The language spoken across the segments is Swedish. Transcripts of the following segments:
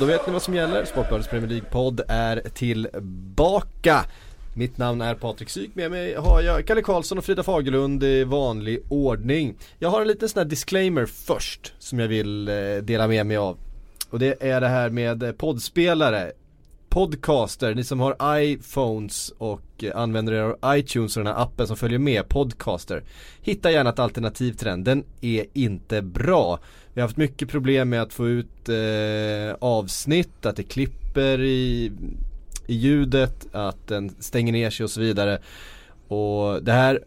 då vet ni vad som gäller. Sportbladets Premier League-podd är tillbaka. Mitt namn är Patrik Syk, med mig har jag Kalle Karlsson och Frida Fagerlund i vanlig ordning. Jag har en liten sån här disclaimer först som jag vill eh, dela med mig av. Och det är det här med eh, poddspelare podcaster, ni som har iPhones och eh, använder er av iTunes och den här appen som följer med, podcaster. Hitta gärna ett alternativ till den, den är inte bra. Vi har haft mycket problem med att få ut eh, avsnitt, att det klipper i, i ljudet, att den stänger ner sig och så vidare. Och det här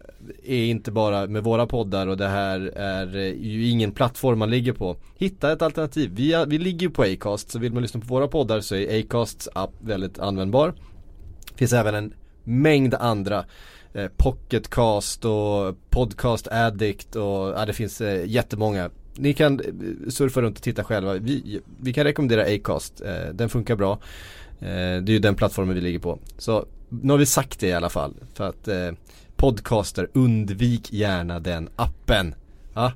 är inte bara med våra poddar och det här är eh, ju ingen plattform man ligger på. Hitta ett alternativ. Vi, vi ligger ju på Acast så vill man lyssna på våra poddar så är Acasts app väldigt användbar. Det finns även en mängd andra eh, Pocketcast och Podcast Addict och ja, det finns eh, jättemånga. Ni kan surfa runt och titta själva. Vi, vi kan rekommendera Acast. Eh, den funkar bra. Eh, det är ju den plattformen vi ligger på. Så nu har vi sagt det i alla fall. För att eh, podcaster, undvik gärna den appen. Ja,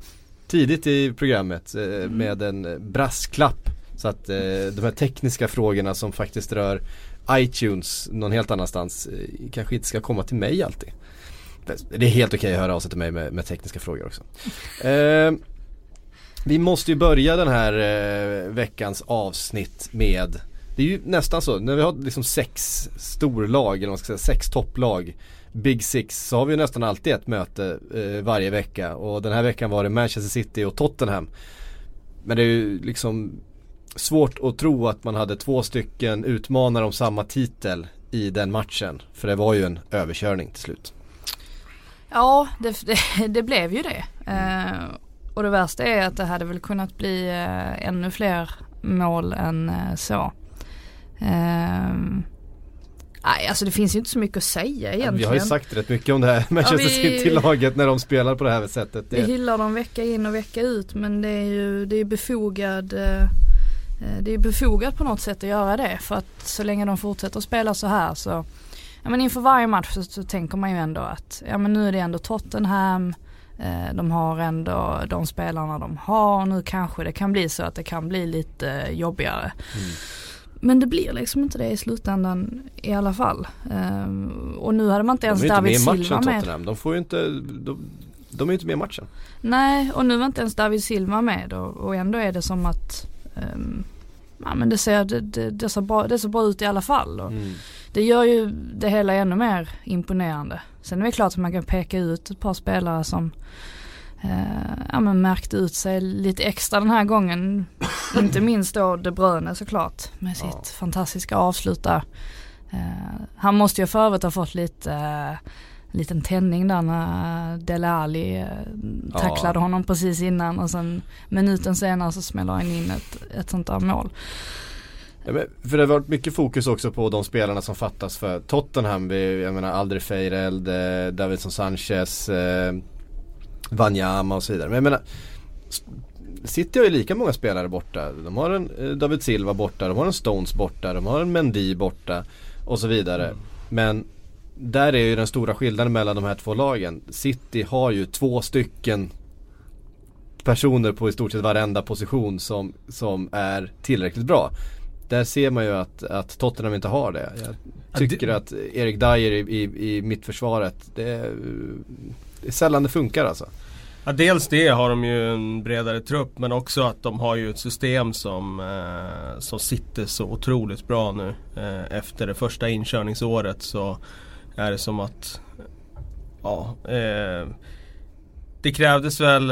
tidigt i programmet mm. med en brasklapp. Så att de här tekniska frågorna som faktiskt rör iTunes någon helt annanstans kanske inte ska komma till mig alltid. Det är helt okej okay att höra av sig till mig med, med tekniska frågor också. Vi måste ju börja den här eh, veckans avsnitt med Det är ju nästan så, när vi har liksom sex storlag, eller vad man ska säga, sex topplag Big Six så har vi nästan alltid ett möte eh, varje vecka och den här veckan var det Manchester City och Tottenham. Men det är ju liksom svårt att tro att man hade två stycken utmanare om samma titel i den matchen. För det var ju en överkörning till slut. Ja, det, det, det blev ju det. Eh, och det värsta är att det hade väl kunnat bli eh, ännu fler mål än eh, så. Eh, Nej alltså det finns ju inte så mycket att säga egentligen. Vi har ju sagt rätt mycket om det här Manchester ja, City-laget när de spelar på det här sättet. Vi hyllar dem vecka in och vecka ut men det är ju det är befogad eh, eh, det är befogat på något sätt att göra det för att så länge de fortsätter spela så här så Ja men inför varje match så, så tänker man ju ändå att ja men nu är det ändå Tottenham de har ändå de spelarna de har. Nu kanske det kan bli så att det kan bli lite jobbigare. Mm. Men det blir liksom inte det i slutändan i alla fall. Um, och nu hade man inte ens David Silva med. De är inte med i matchen Tottenham. De får ju inte, de, de är inte med i matchen. Nej och nu var inte ens David Silva med och, och ändå är det som att um, Ja men det ser, det, det, det, ser bra, det ser bra ut i alla fall. Mm. Det gör ju det hela ännu mer imponerande. Sen är det klart att man kan peka ut ett par spelare som eh, ja, men märkte ut sig lite extra den här gången. Inte minst då De Bruyne såklart med sitt ja. fantastiska avslut där. Eh, han måste ju för övrigt ha fått lite eh, liten tändning där när Dele Alli eh, tacklade ja. honom precis innan och sen minuten senare så smäller han in ett, ett sånt där mål. Ja, för det har varit mycket fokus också på de spelarna som fattas för Tottenham. Jag menar Aldrig Feireld, eh, Davidson Sanchez, eh, Wanyama och så vidare. Men jag menar City har ju lika många spelare borta. De har en eh, David Silva borta, de har en Stones borta, de har en Mendy borta och så vidare. Mm. Men där är ju den stora skillnaden mellan de här två lagen. City har ju två stycken personer på i stort sett varenda position som, som är tillräckligt bra. Där ser man ju att, att Tottenham inte har det. Jag tycker att Erik Dyer i, i, i mittförsvaret, det, det är sällan det funkar alltså. Ja, dels det har de ju en bredare trupp men också att de har ju ett system som, eh, som sitter så otroligt bra nu. Eh, efter det första inkörningsåret så är det som att ja, eh, det krävdes väl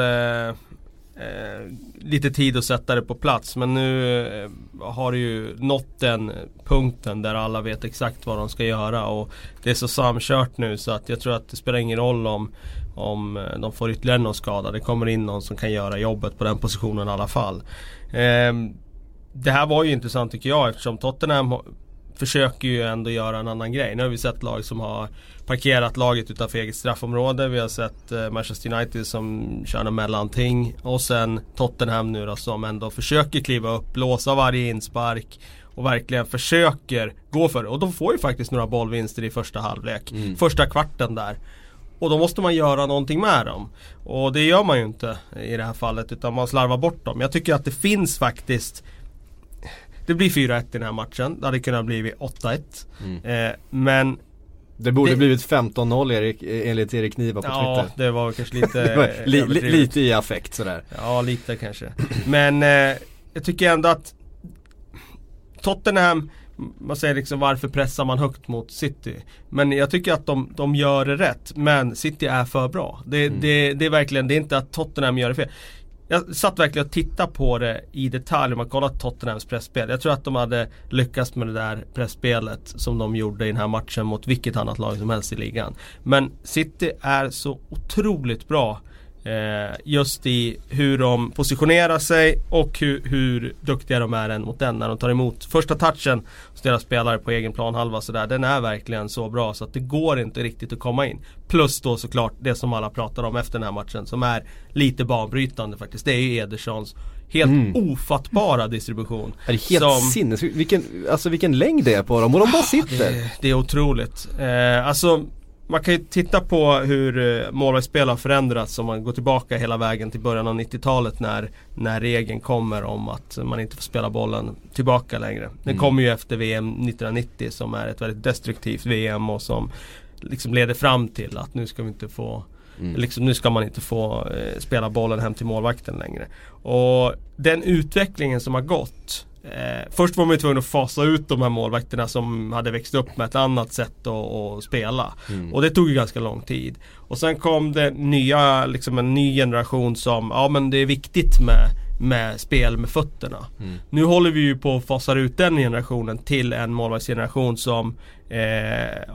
eh, lite tid att sätta det på plats men nu eh, har det ju nått den punkten där alla vet exakt vad de ska göra och det är så samkört nu så att jag tror att det spelar ingen roll om om eh, de får ytterligare någon skada. Det kommer in någon som kan göra jobbet på den positionen i alla fall. Eh, det här var ju intressant tycker jag eftersom Tottenham försöker ju ändå göra en annan grej. Nu har vi sett lag som har parkerat laget utanför eget straffområde. Vi har sett eh, Manchester United som kör något mellanting. Och sen Tottenham nu då som ändå försöker kliva upp, blåsa varje inspark. Och verkligen försöker gå för det. Och de får ju faktiskt några bollvinster i första halvlek. Mm. Första kvarten där. Och då måste man göra någonting med dem. Och det gör man ju inte i det här fallet utan man slarvar bort dem. Jag tycker att det finns faktiskt det blir 4-1 i den här matchen. Det hade kunnat bli 8-1. Mm. Eh, men det borde det, blivit 15-0 Erik, enligt Erik Niva på ja, Twitter. Ja, det var kanske lite var li, li, Lite i affekt sådär. Ja, lite kanske. Men eh, jag tycker ändå att Tottenham man säger liksom varför pressar man högt mot City? Men jag tycker att de, de gör det rätt. Men City är för bra. Det, mm. det, det är verkligen, det är inte att Tottenham gör det fel. Jag satt verkligen och tittade på det i detalj om man kollar Tottenhams pressspel. Jag tror att de hade lyckats med det där pressspelet som de gjorde i den här matchen mot vilket annat lag som helst i ligan. Men City är så otroligt bra Eh, just i hur de positionerar sig och hur, hur duktiga de är mot den när de tar emot första touchen hos deras spelare på egen planhalva sådär. Den är verkligen så bra så att det går inte riktigt att komma in. Plus då såklart det som alla pratar om efter den här matchen som är lite banbrytande faktiskt. Det är ju Edersons helt mm. ofattbara distribution. Det är helt som... sinnessjukt. Vilken, alltså vilken längd det är på dem och de bara sitter. Det, det är otroligt. Eh, alltså man kan ju titta på hur eh, målvaktsspel har förändrats om man går tillbaka hela vägen till början av 90-talet när, när regeln kommer om att man inte får spela bollen tillbaka längre. Den mm. kommer ju efter VM 1990 som är ett väldigt destruktivt VM och som liksom leder fram till att nu ska vi inte få Mm. Liksom, nu ska man inte få eh, spela bollen hem till målvakten längre. Och den utvecklingen som har gått Eh, först var man ju tvungen att fasa ut de här målvakterna som hade växt upp med ett annat sätt att, spela. Mm. Och det tog ju ganska lång tid. Och sen kom det nya, liksom en ny generation som, ja men det är viktigt med, med spel med fötterna. Mm. Nu håller vi ju på att fasa ut den generationen till en målvaktsgeneration som eh,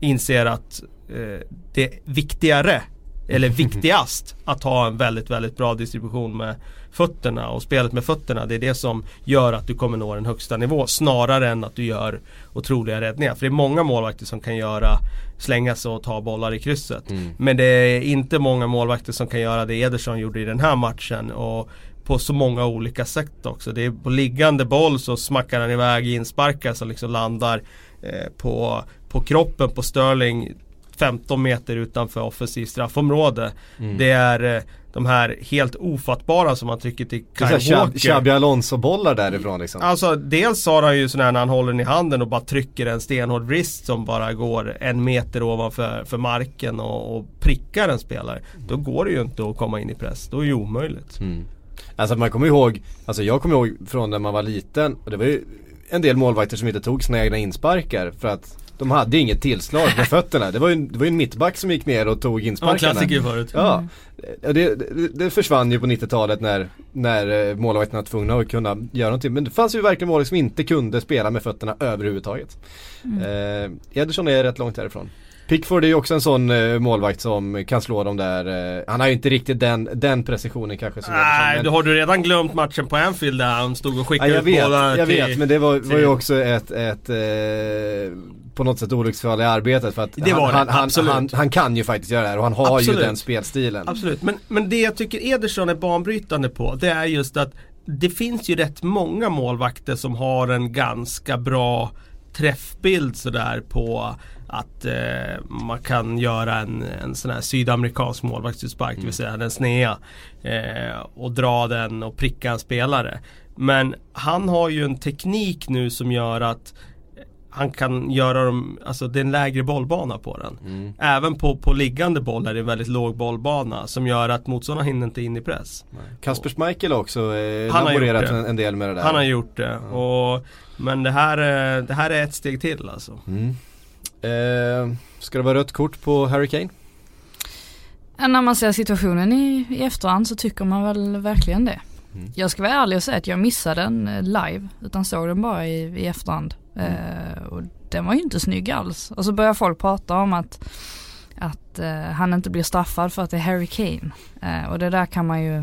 inser att eh, det är viktigare eller viktigast att ha en väldigt, väldigt bra distribution med fötterna och spelet med fötterna. Det är det som gör att du kommer nå den högsta nivå snarare än att du gör otroliga räddningar. För det är många målvakter som kan göra slänga sig och ta bollar i krysset. Mm. Men det är inte många målvakter som kan göra det Ederson gjorde i den här matchen. Och på så många olika sätt också. Det är på liggande boll så smackar han iväg insparkar som liksom landar eh, på, på kroppen på Sterling 15 meter utanför offensiv straffområde. Mm. Det är eh, de här helt ofattbara som man tycker till Kyle Walker. Xabi Alonso-bollar därifrån liksom. Alltså dels har han ju sådär när han håller den i handen och bara trycker en stenhård wrist som bara går en meter ovanför för marken och, och prickar en spelare. Då går det ju inte att komma in i press. Då är det ju omöjligt. Mm. Alltså man kommer ihåg, alltså jag kommer ihåg från när man var liten och det var ju en del målvakter som inte tog sina egna insparkar för att de hade inget tillslag med fötterna. Det var ju, det var ju en mittback som gick ner och tog insparkarna. Ja, klassiker förut. Ja. Det, det, det försvann ju på 90-talet när, när eh, målvakterna var tvungna att kunna göra någonting. Men det fanns ju verkligen målvakter som inte kunde spela med fötterna överhuvudtaget. Mm. Eh, Ederson är rätt långt därifrån. Pickford är ju också en sån eh, målvakt som kan slå de där, eh, han har ju inte riktigt den, den precisionen kanske som Nej, men... då har du redan glömt matchen på Anfield där han stod och skickade ja, ut båda Jag till, vet, men det var, var ju också ett, ett eh, på något sätt olycksfall i arbetet för att det han, han, han, han, han, kan ju faktiskt göra det här och han har absolut. ju den spelstilen. Absolut, men, men det jag tycker Ederson är banbrytande på det är just att det finns ju rätt många målvakter som har en ganska bra träffbild sådär på att eh, man kan göra en, en sån här sydamerikansk målvaktsutspark, mm. det vill säga den snea. Eh, och dra den och pricka en spelare. Men han har ju en teknik nu som gör att han kan göra dem, alltså det är en lägre bollbana på den. Mm. Även på, på liggande boll är det en väldigt låg bollbana som gör att motståndarna hinner inte in i press. Nej. Kasper Schmeichel också eh, han laborerat en, en, del med det där. Han har gjort det. Mm. Och, men det här, det här är ett steg till alltså. Mm. Eh, ska det vara rött kort på Harry Kane? När man ser situationen i, i efterhand så tycker man väl verkligen det. Mm. Jag ska vara ärlig och säga att jag missade den eh, live utan såg den bara i, i efterhand. Mm. Eh, och den var ju inte snygg alls. Och så börjar folk prata om att, att eh, han inte blir straffad för att det är Harry Kane. Eh, och det där kan man ju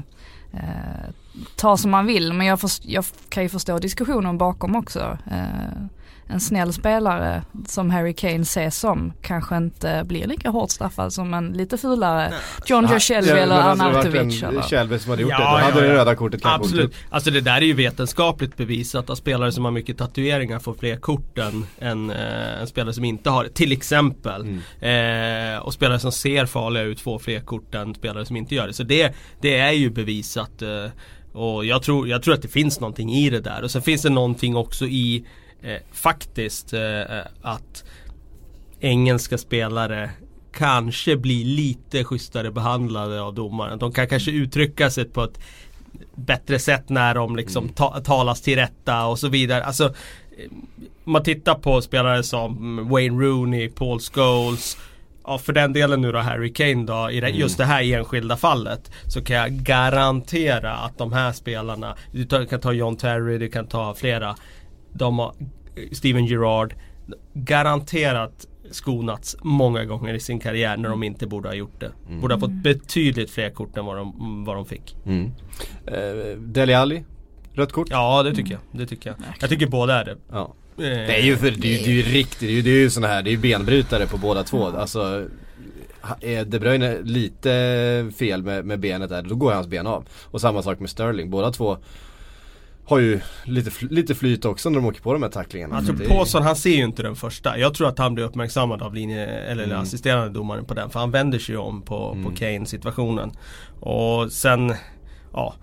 eh, ta som man vill men jag, för, jag kan ju förstå diskussionen bakom också. Eh, Eh, en snäll spelare som Harry Kane ses som kanske inte blir lika hårt straffad som en lite fulare John Joe Shelby ja, eller Arnautovic. Det Shelby som hade gjort ja, det, då hade ja, det röda kortet kanske Absolut. Alltså det där är ju vetenskapligt bevisat att spelare som har mycket tatueringar får fler kort än, än äh, en spelare som inte har det. Till exempel. Mm. Eh, och spelare som ser farliga ut får fler kort än spelare som inte gör det. Så det, det är ju bevisat. Eh, Och jag tror, jag tror att det finns någonting i det där. Och sen finns det någonting också i eh, faktiskt eh, att engelska spelare kanske blir lite schysstare behandlade av domaren. De kan kanske uttrycka sig på ett bättre sätt när de liksom mm. ta talas till rätta och så vidare. Alltså, om man tittar på spelare som Wayne Rooney, Paul Scholes Ja för den delen nu då Harry Kane då i mm. just det här enskilda fallet Så kan jag garantera att de här spelarna Du kan ta John Terry, du kan ta flera De har Steven Gerrard Garanterat skonats många gånger i sin karriär när de inte borde ha gjort det. Mm. Borde ha fått betydligt fler kort än vad de, vad de fick. Mm. Eh, Dele Alli, rött kort? Ja det tycker jag. Det tycker jag. Jag tycker båda är det. Ja. Eh, det är ju för, det är, det är ju riktigt, det är ju, det är ju sådana här, det är ju benbrytare på båda två. Mm. Alltså är De Bruyne lite fel med, med benet där, då går hans ben av. Och samma sak med Sterling, båda två har ju lite, lite flyt också när de åker på de här tacklingarna. Alltså Paulsson han ser ju inte den första. Jag tror att han blir uppmärksammad av linje, eller mm. assisterande domaren på den. För han vänder sig ju om på, mm. på Kane situationen. Och sen, ja.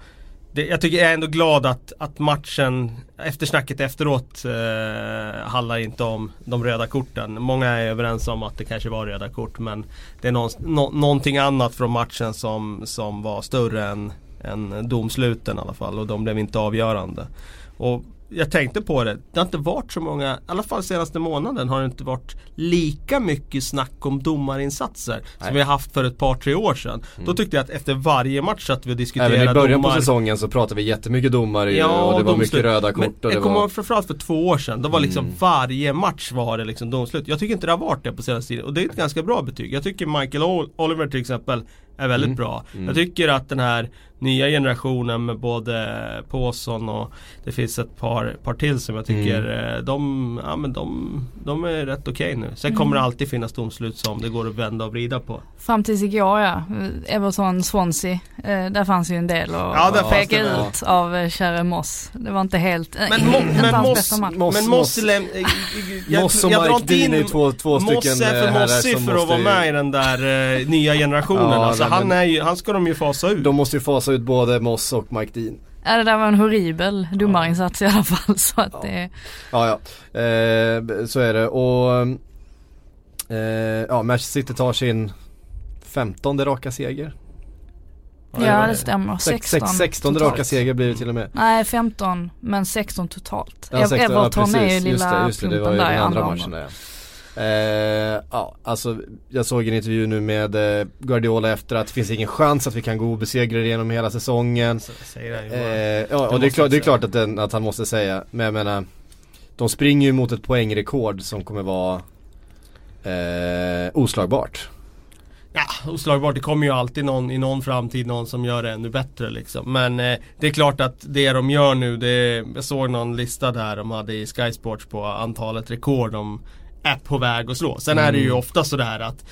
Det, jag tycker jag är ändå glad att, att matchen, eftersnacket efteråt eh, handlar inte om de röda korten. Många är överens om att det kanske var röda kort men det är någon, no, någonting annat från matchen som, som var större än än domsluten i alla fall och de blev inte avgörande. Och jag tänkte på det, det har inte varit så många, i alla fall senaste månaden har det inte varit lika mycket snack om domarinsatser Nej. som vi har haft för ett par tre år sedan. Mm. Då tyckte jag att efter varje match att vi diskuterade Även i början domar... på säsongen så pratade vi jättemycket domare ja, och det var domslut. mycket röda kort. Men jag kommer var... ihåg framförallt för två år sedan, då var liksom mm. varje match var det liksom domslut. Jag tycker inte det har varit det på senaste tiden och det är ett ganska bra betyg. Jag tycker Michael Oliver till exempel är väldigt mm. bra. Mm. Jag tycker att den här nya generationen med både Påsson och det finns ett par, par till som jag tycker mm. Eh, de, ja, men de, de är rätt okej okay nu. Sen mm. kommer det alltid finnas domslut som det går att vända och vrida på. Fram tills igår ja, Everton Swansea. Eh, där fanns ju en del att ja, peka ut av eh, käre Moss. Det var inte helt, men, äh, mo, men Moss, Moss, men Moss, jag, Moss och jag Mike Dean är två, två stycken Moss är för mossig för att vara med i den där nya generationen. Ja, alltså, han, är ju, han ska de ju fasa ut. De måste ju fasa ut både Moss och Mike Dean. Ja det där var en horribel domarinsats ja. i alla fall så att ja. det Ja ja, eh, så är det och eh, ja Manchester City tar sin femtonde raka seger. Ja, ja det stämmer, 16 16 raka seger blir det till och med. Nej 15 men 16 totalt. Ja, 16, Everton ja, är ju lilla just det, just det, det var ju den andra matchen där. Eh, ja, alltså jag såg en intervju nu med eh, Guardiola efter att det finns ingen chans att vi kan gå obesegrade genom hela säsongen. Eh, ja, och det är, klart, det är klart att, den, att han måste säga, men jag menar De springer ju mot ett poängrekord som kommer vara eh, oslagbart. Ja, oslagbart. Det kommer ju alltid någon i någon framtid någon som gör det ännu bättre liksom. Men eh, det är klart att det de gör nu, det, jag såg någon lista där de hade i Sky Sports på antalet rekord de är på väg att slå. Sen mm. är det ju mm. ofta sådär att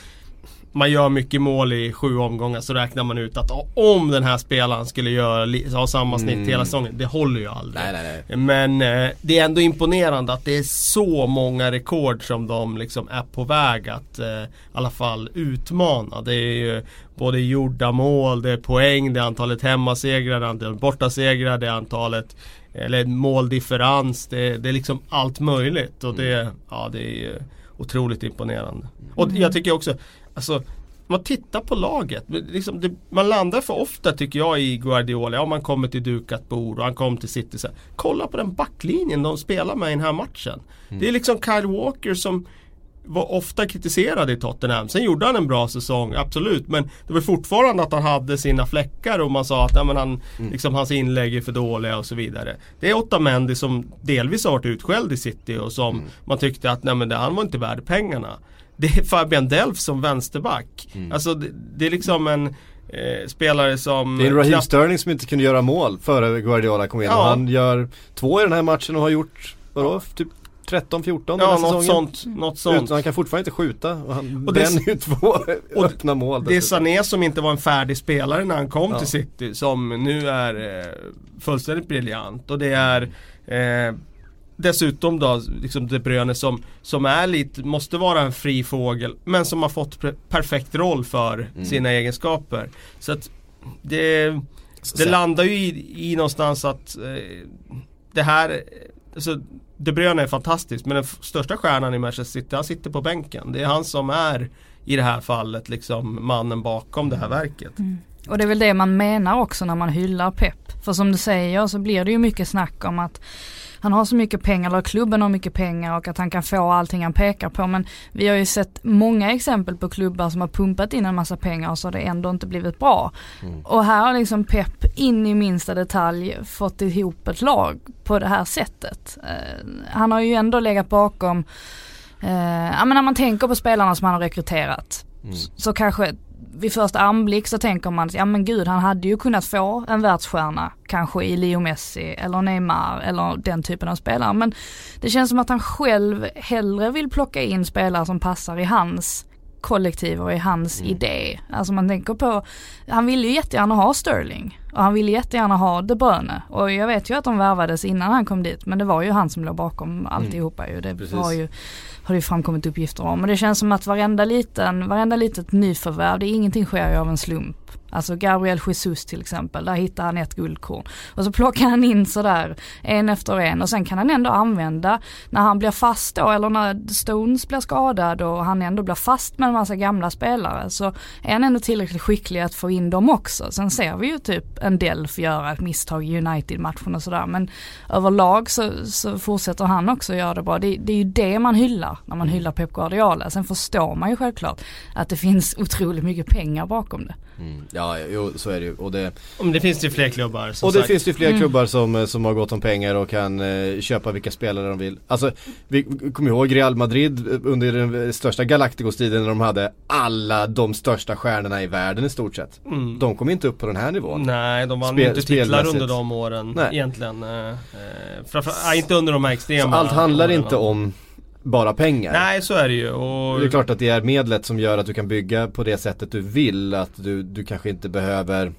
man gör mycket mål i sju omgångar så räknar man ut att om den här spelaren skulle göra, ha samma snitt mm. hela säsongen. Det håller ju aldrig. Nej, nej, nej. Men eh, det är ändå imponerande att det är så många rekord som de liksom är på väg att eh, i alla fall utmana. Det är ju både gjorda mål, det är poäng, det är antalet hemmasegrar, det är antalet bortasegrar, det är antalet eller måldifferens. Det, det är liksom allt möjligt och det, mm. ja, det är otroligt imponerande. Och mm. jag tycker också, alltså man tittar på laget. Liksom det, man landar för ofta tycker jag i Guardiola. Ja, man kommer till dukat bord och han kommer till City. Så kolla på den backlinjen de spelar med i den här matchen. Mm. Det är liksom Kyle Walker som var ofta kritiserad i Tottenham. Sen gjorde han en bra säsong, absolut. Men det var fortfarande att han hade sina fläckar och man sa att nej, men han, mm. liksom, hans inlägg är för dåliga och så vidare. Det är Otamendi som delvis har varit utskälld i City och som mm. man tyckte att nej, men det, han var inte värd pengarna. Det är Fabian Delf som vänsterback. Mm. Alltså det, det, är liksom en eh, spelare som... Det är Raheem knappt... Sterling som inte kunde göra mål före Guardiola kom in. Ja. Han gör två i den här matchen och har gjort, vadå, typ 13-14 ja, något säsongen. Sånt, något sånt. Utan han kan fortfarande inte skjuta och han och bränner ju två och öppna mål. Det är Sané som inte var en färdig spelare när han kom ja. till City som nu är eh, fullständigt briljant. Och det är eh, dessutom då liksom De Bruyne som, som är lite, måste vara en fri fågel men som har fått perfekt roll för mm. sina egenskaper. Så att det det landar ju i, i någonstans att eh, det här alltså, de Bruyne är fantastisk men den största stjärnan i Manchester City han sitter på bänken. Det är han som är i det här fallet liksom mannen bakom det här verket. Mm. Och det är väl det man menar också när man hyllar Pep. För som du säger så blir det ju mycket snack om att han har så mycket pengar, eller klubben har mycket pengar och att han kan få allting han pekar på. Men vi har ju sett många exempel på klubbar som har pumpat in en massa pengar och så har det ändå inte blivit bra. Mm. Och här har liksom Pep in i minsta detalj fått ihop ett lag på det här sättet. Uh, han har ju ändå legat bakom, uh, ja men när man tänker på spelarna som han har rekryterat. Mm. Så, så kanske vid första anblick så tänker man, ja men gud han hade ju kunnat få en världsstjärna kanske i Leo Messi eller Neymar eller den typen av spelare. Men det känns som att han själv hellre vill plocka in spelare som passar i hans kollektiv och i hans mm. idé. Alltså man tänker på, han ville ju jättegärna ha Sterling och han ville jättegärna ha De Bruyne och jag vet ju att de värvades innan han kom dit men det var ju han som låg bakom alltihopa mm. ju. Det Precis. var ju har det framkommit uppgifter om. Och det känns som att varenda liten, varenda litet nyförvärv, det är ingenting sker ju av en slump. Alltså Gabriel Jesus till exempel, där hittar han ett guldkorn. Och så plockar han in sådär en efter en och sen kan han ändå använda när han blir fast då eller när Stones blir skadad och han ändå blir fast med en massa gamla spelare så är han ändå tillräckligt skicklig att få in dem också. Sen ser vi ju typ en Delf göra ett misstag i United-matchen och sådär men överlag så, så fortsätter han också göra det bra. Det, det är ju det man hyllar när man hyllar Pep Guardiola. Sen förstår man ju självklart att det finns otroligt mycket pengar bakom det. Mm. Ja, jo, så är det ju. Och det, Men det finns ju fler klubbar. och det sagt. finns ju fler mm. klubbar som, eh, som har gått om pengar och kan eh, köpa vilka spelare de vill. Alltså, vi kommer ihåg Real Madrid under den största Galacticos-tiden när de hade alla de största stjärnorna i världen i stort sett. Mm. De kom inte upp på den här nivån. Nej, de vann Spel, inte titlar under de åren Nej. egentligen. Eh, eh framför, äh, inte under de här extrema Så allt handlar åren. inte om bara pengar. Nej så är det ju. Och... Det är klart att det är medlet som gör att du kan bygga på det sättet du vill. Att du, du kanske inte behöver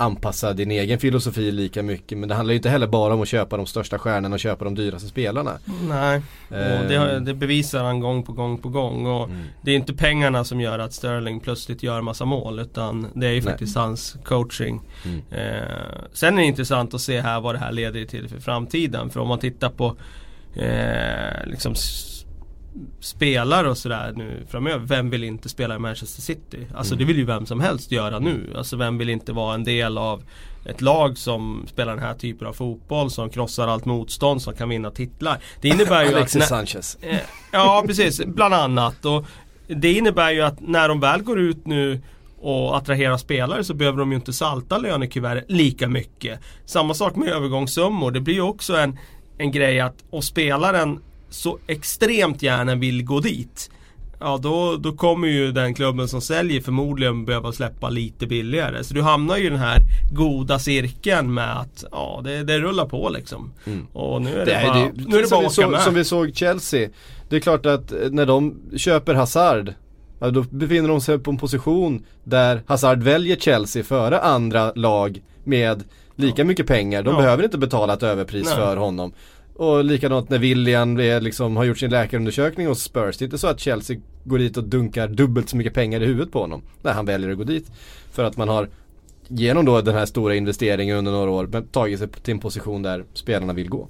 anpassa din egen filosofi lika mycket. Men det handlar ju inte heller bara om att köpa de största stjärnorna och köpa de dyraste spelarna. Nej, och det, ehm. det, bevisar han gång på gång på gång. Och mm. Det är inte pengarna som gör att Sterling plötsligt gör massa mål. Utan det är ju faktiskt Nej. hans coaching. Mm. Eh, sen är det intressant att se här vad det här leder till för framtiden. För om man tittar på eh, liksom spelare och sådär nu framöver. Vem vill inte spela i Manchester City? Alltså mm. det vill ju vem som helst göra nu. Alltså vem vill inte vara en del av ett lag som spelar den här typen av fotboll som krossar allt motstånd som kan vinna titlar. Det innebär ju Alexis att... Sanchez. Eh, ja precis, bland annat. Och det innebär ju att när de väl går ut nu och attraherar spelare så behöver de ju inte salta lönekuvertet lika mycket. Samma sak med övergångssummor. Det blir ju också en en grej att och spelaren så extremt gärna vill gå dit. Ja då, då kommer ju den klubben som säljer förmodligen behöva släppa lite billigare. Så du hamnar ju i den här goda cirkeln med att ja det, det rullar på liksom. Mm. Och nu är det, det bara, det, nu är det bara att åka med. Som vi såg Chelsea. Det är klart att när de köper Hazard Ja, då befinner de sig på en position där Hazard väljer Chelsea före andra lag med lika mycket pengar. De ja. behöver inte betala ett överpris Nej. för honom. Och likadant när William liksom, har gjort sin läkarundersökning hos Spurs. Det är inte så att Chelsea går dit och dunkar dubbelt så mycket pengar i huvudet på honom. När han väljer att gå dit. För att man har genom då den här stora investeringen under några år tagit sig till en position där spelarna vill gå.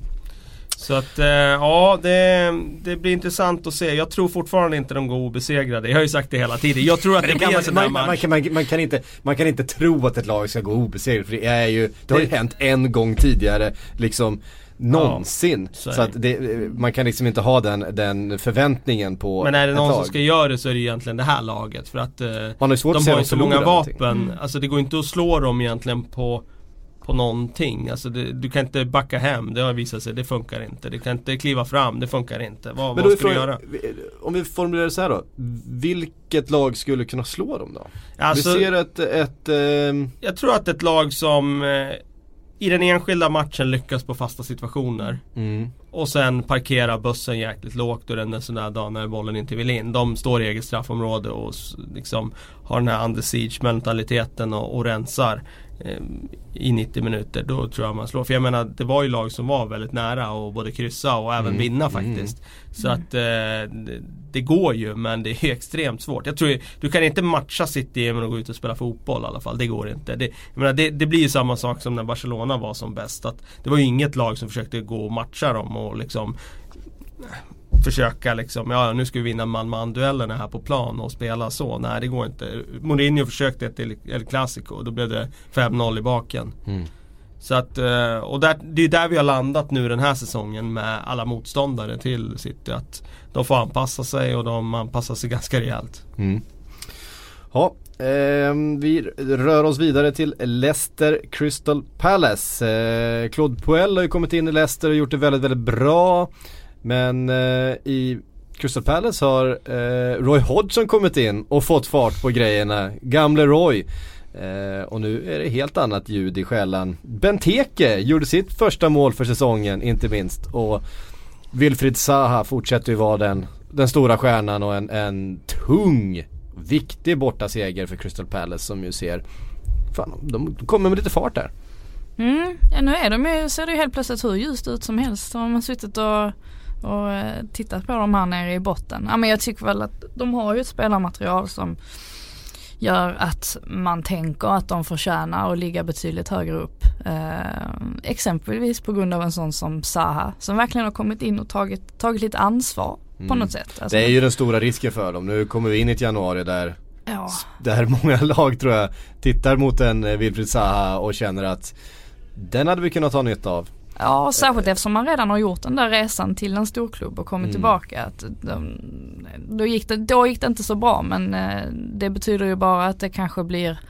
Så att eh, ja, det, det, blir intressant att se. Jag tror fortfarande inte de går obesegrade. Jag har ju sagt det hela tiden. Jag tror att det, det blir en sån man, man, kan, man, man, kan inte, man kan inte tro att ett lag ska gå obesegrat. För det är ju, det har ju hänt en gång tidigare. Liksom någonsin. Ja, så, så att det, man kan liksom inte ha den, den förväntningen på Men är det någon lag. som ska göra det så är det egentligen det här laget. För att eh, man har svårt de har ju så många vapen. Mm. Alltså det går inte att slå dem egentligen på på någonting. Alltså det, du kan inte backa hem, det har visat sig, det funkar inte. Du kan inte kliva fram, det funkar inte. Vad, vad ska du göra? Om vi formulerar det så här då. Vilket lag skulle kunna slå dem då? Alltså, vi ser ett... ett eh... Jag tror att ett lag som eh, i den enskilda matchen lyckas på fasta situationer. Mm. Och sen parkera bussen jäkligt lågt och en sån där dag när bollen inte vill in. De står i eget straffområde och liksom har den här under siege mentaliteten och, och rensar. Eh, i 90 minuter, då tror jag man slår. För jag menar, det var ju lag som var väldigt nära och både kryssa och även mm. vinna mm. faktiskt. Mm. Så att eh, det, går ju men det är extremt svårt. Jag tror du kan inte matcha City genom att gå ut och spela fotboll i alla fall. Det går inte. Det, jag menar, det, det blir ju samma sak som när Barcelona var som bäst. Att det var ju inget lag som försökte gå och matcha dem och liksom försöka liksom, ja nu ska vi vinna man-man duellerna här på plan och spela så. Nej det går inte. Mourinho försökte till El Clasico och då blev det 5-0 i baken. Mm. Så att, eh, och där, det är där vi har landat nu den här säsongen med alla motståndare till City. Att de får anpassa sig och de anpassar sig ganska rejält. Mm. Ja, eh, vi rör oss vidare till Leicester Crystal Palace. Eh, Claude Puel har ju kommit in i Leicester och gjort det väldigt, väldigt bra. Men eh, i Crystal Palace har eh, Roy Hodgson kommit in och fått fart på grejerna. Gamle Roy. Eh, och nu är det helt annat ljud i skällan. Benteke gjorde sitt första mål för säsongen inte minst. Och Wilfried Zaha fortsätter ju vara den, den stora stjärnan och en, en tung, viktig bortaseger för Crystal Palace som ju ser, fan de kommer med lite fart där. Mm, ja nu är de ju, ser det ju helt plötsligt hur ljust ut som helst. De har suttit och och eh, tittat på dem här nere i botten. Ja, men jag tycker väl att de har ju ett spelarmaterial som gör att man tänker att de förtjänar att ligga betydligt högre upp. Eh, exempelvis på grund av en sån som Saha som verkligen har kommit in och tagit, tagit lite ansvar mm. på något sätt. Alltså, det är ju den stora risken för dem. Nu kommer vi in i ett januari där ja. Där många lag tror jag tittar mot en eh, Wilfried Zaha och känner att den hade vi kunnat ha nytta av. Ja, särskilt eftersom man redan har gjort den där resan till en storklubb och kommit mm. tillbaka. Att de, då, gick det, då gick det inte så bra men eh, det betyder ju bara att det kanske blir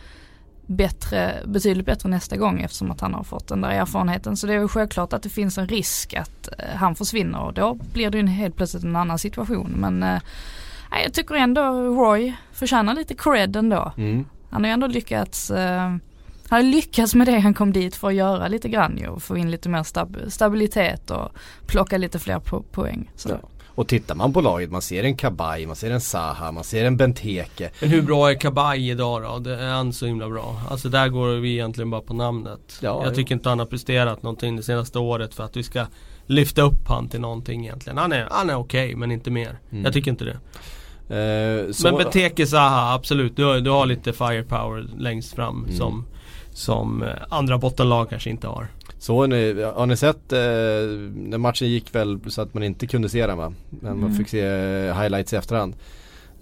bättre, betydligt bättre nästa gång eftersom att han har fått den där erfarenheten. Så det är ju självklart att det finns en risk att eh, han försvinner och då blir det ju helt plötsligt en annan situation. Men eh, jag tycker ändå Roy förtjänar lite cred ändå. Mm. Han har ju ändå lyckats eh, har lyckats med det han kom dit för att göra lite grann ju och få in lite mer stab stabilitet och plocka lite fler po poäng. Ja. Och tittar man på laget, man ser en Kabaj, man ser en Saha, man ser en Benteke. Men hur bra är Kabaj idag då? Det är han så himla bra? Alltså där går vi egentligen bara på namnet. Ja, jag tycker inte han har presterat någonting det senaste året för att vi ska lyfta upp han till någonting egentligen. Han är, han är okej okay, men inte mer. Mm. Jag tycker inte det. Eh, men Benteke Saha, absolut. Du, du har lite firepower längst fram mm. som som eh, andra bottenlag kanske inte har. Så ni, har ni sett, eh, när matchen gick väl så att man inte kunde se den va? Men mm. man fick se eh, highlights i efterhand.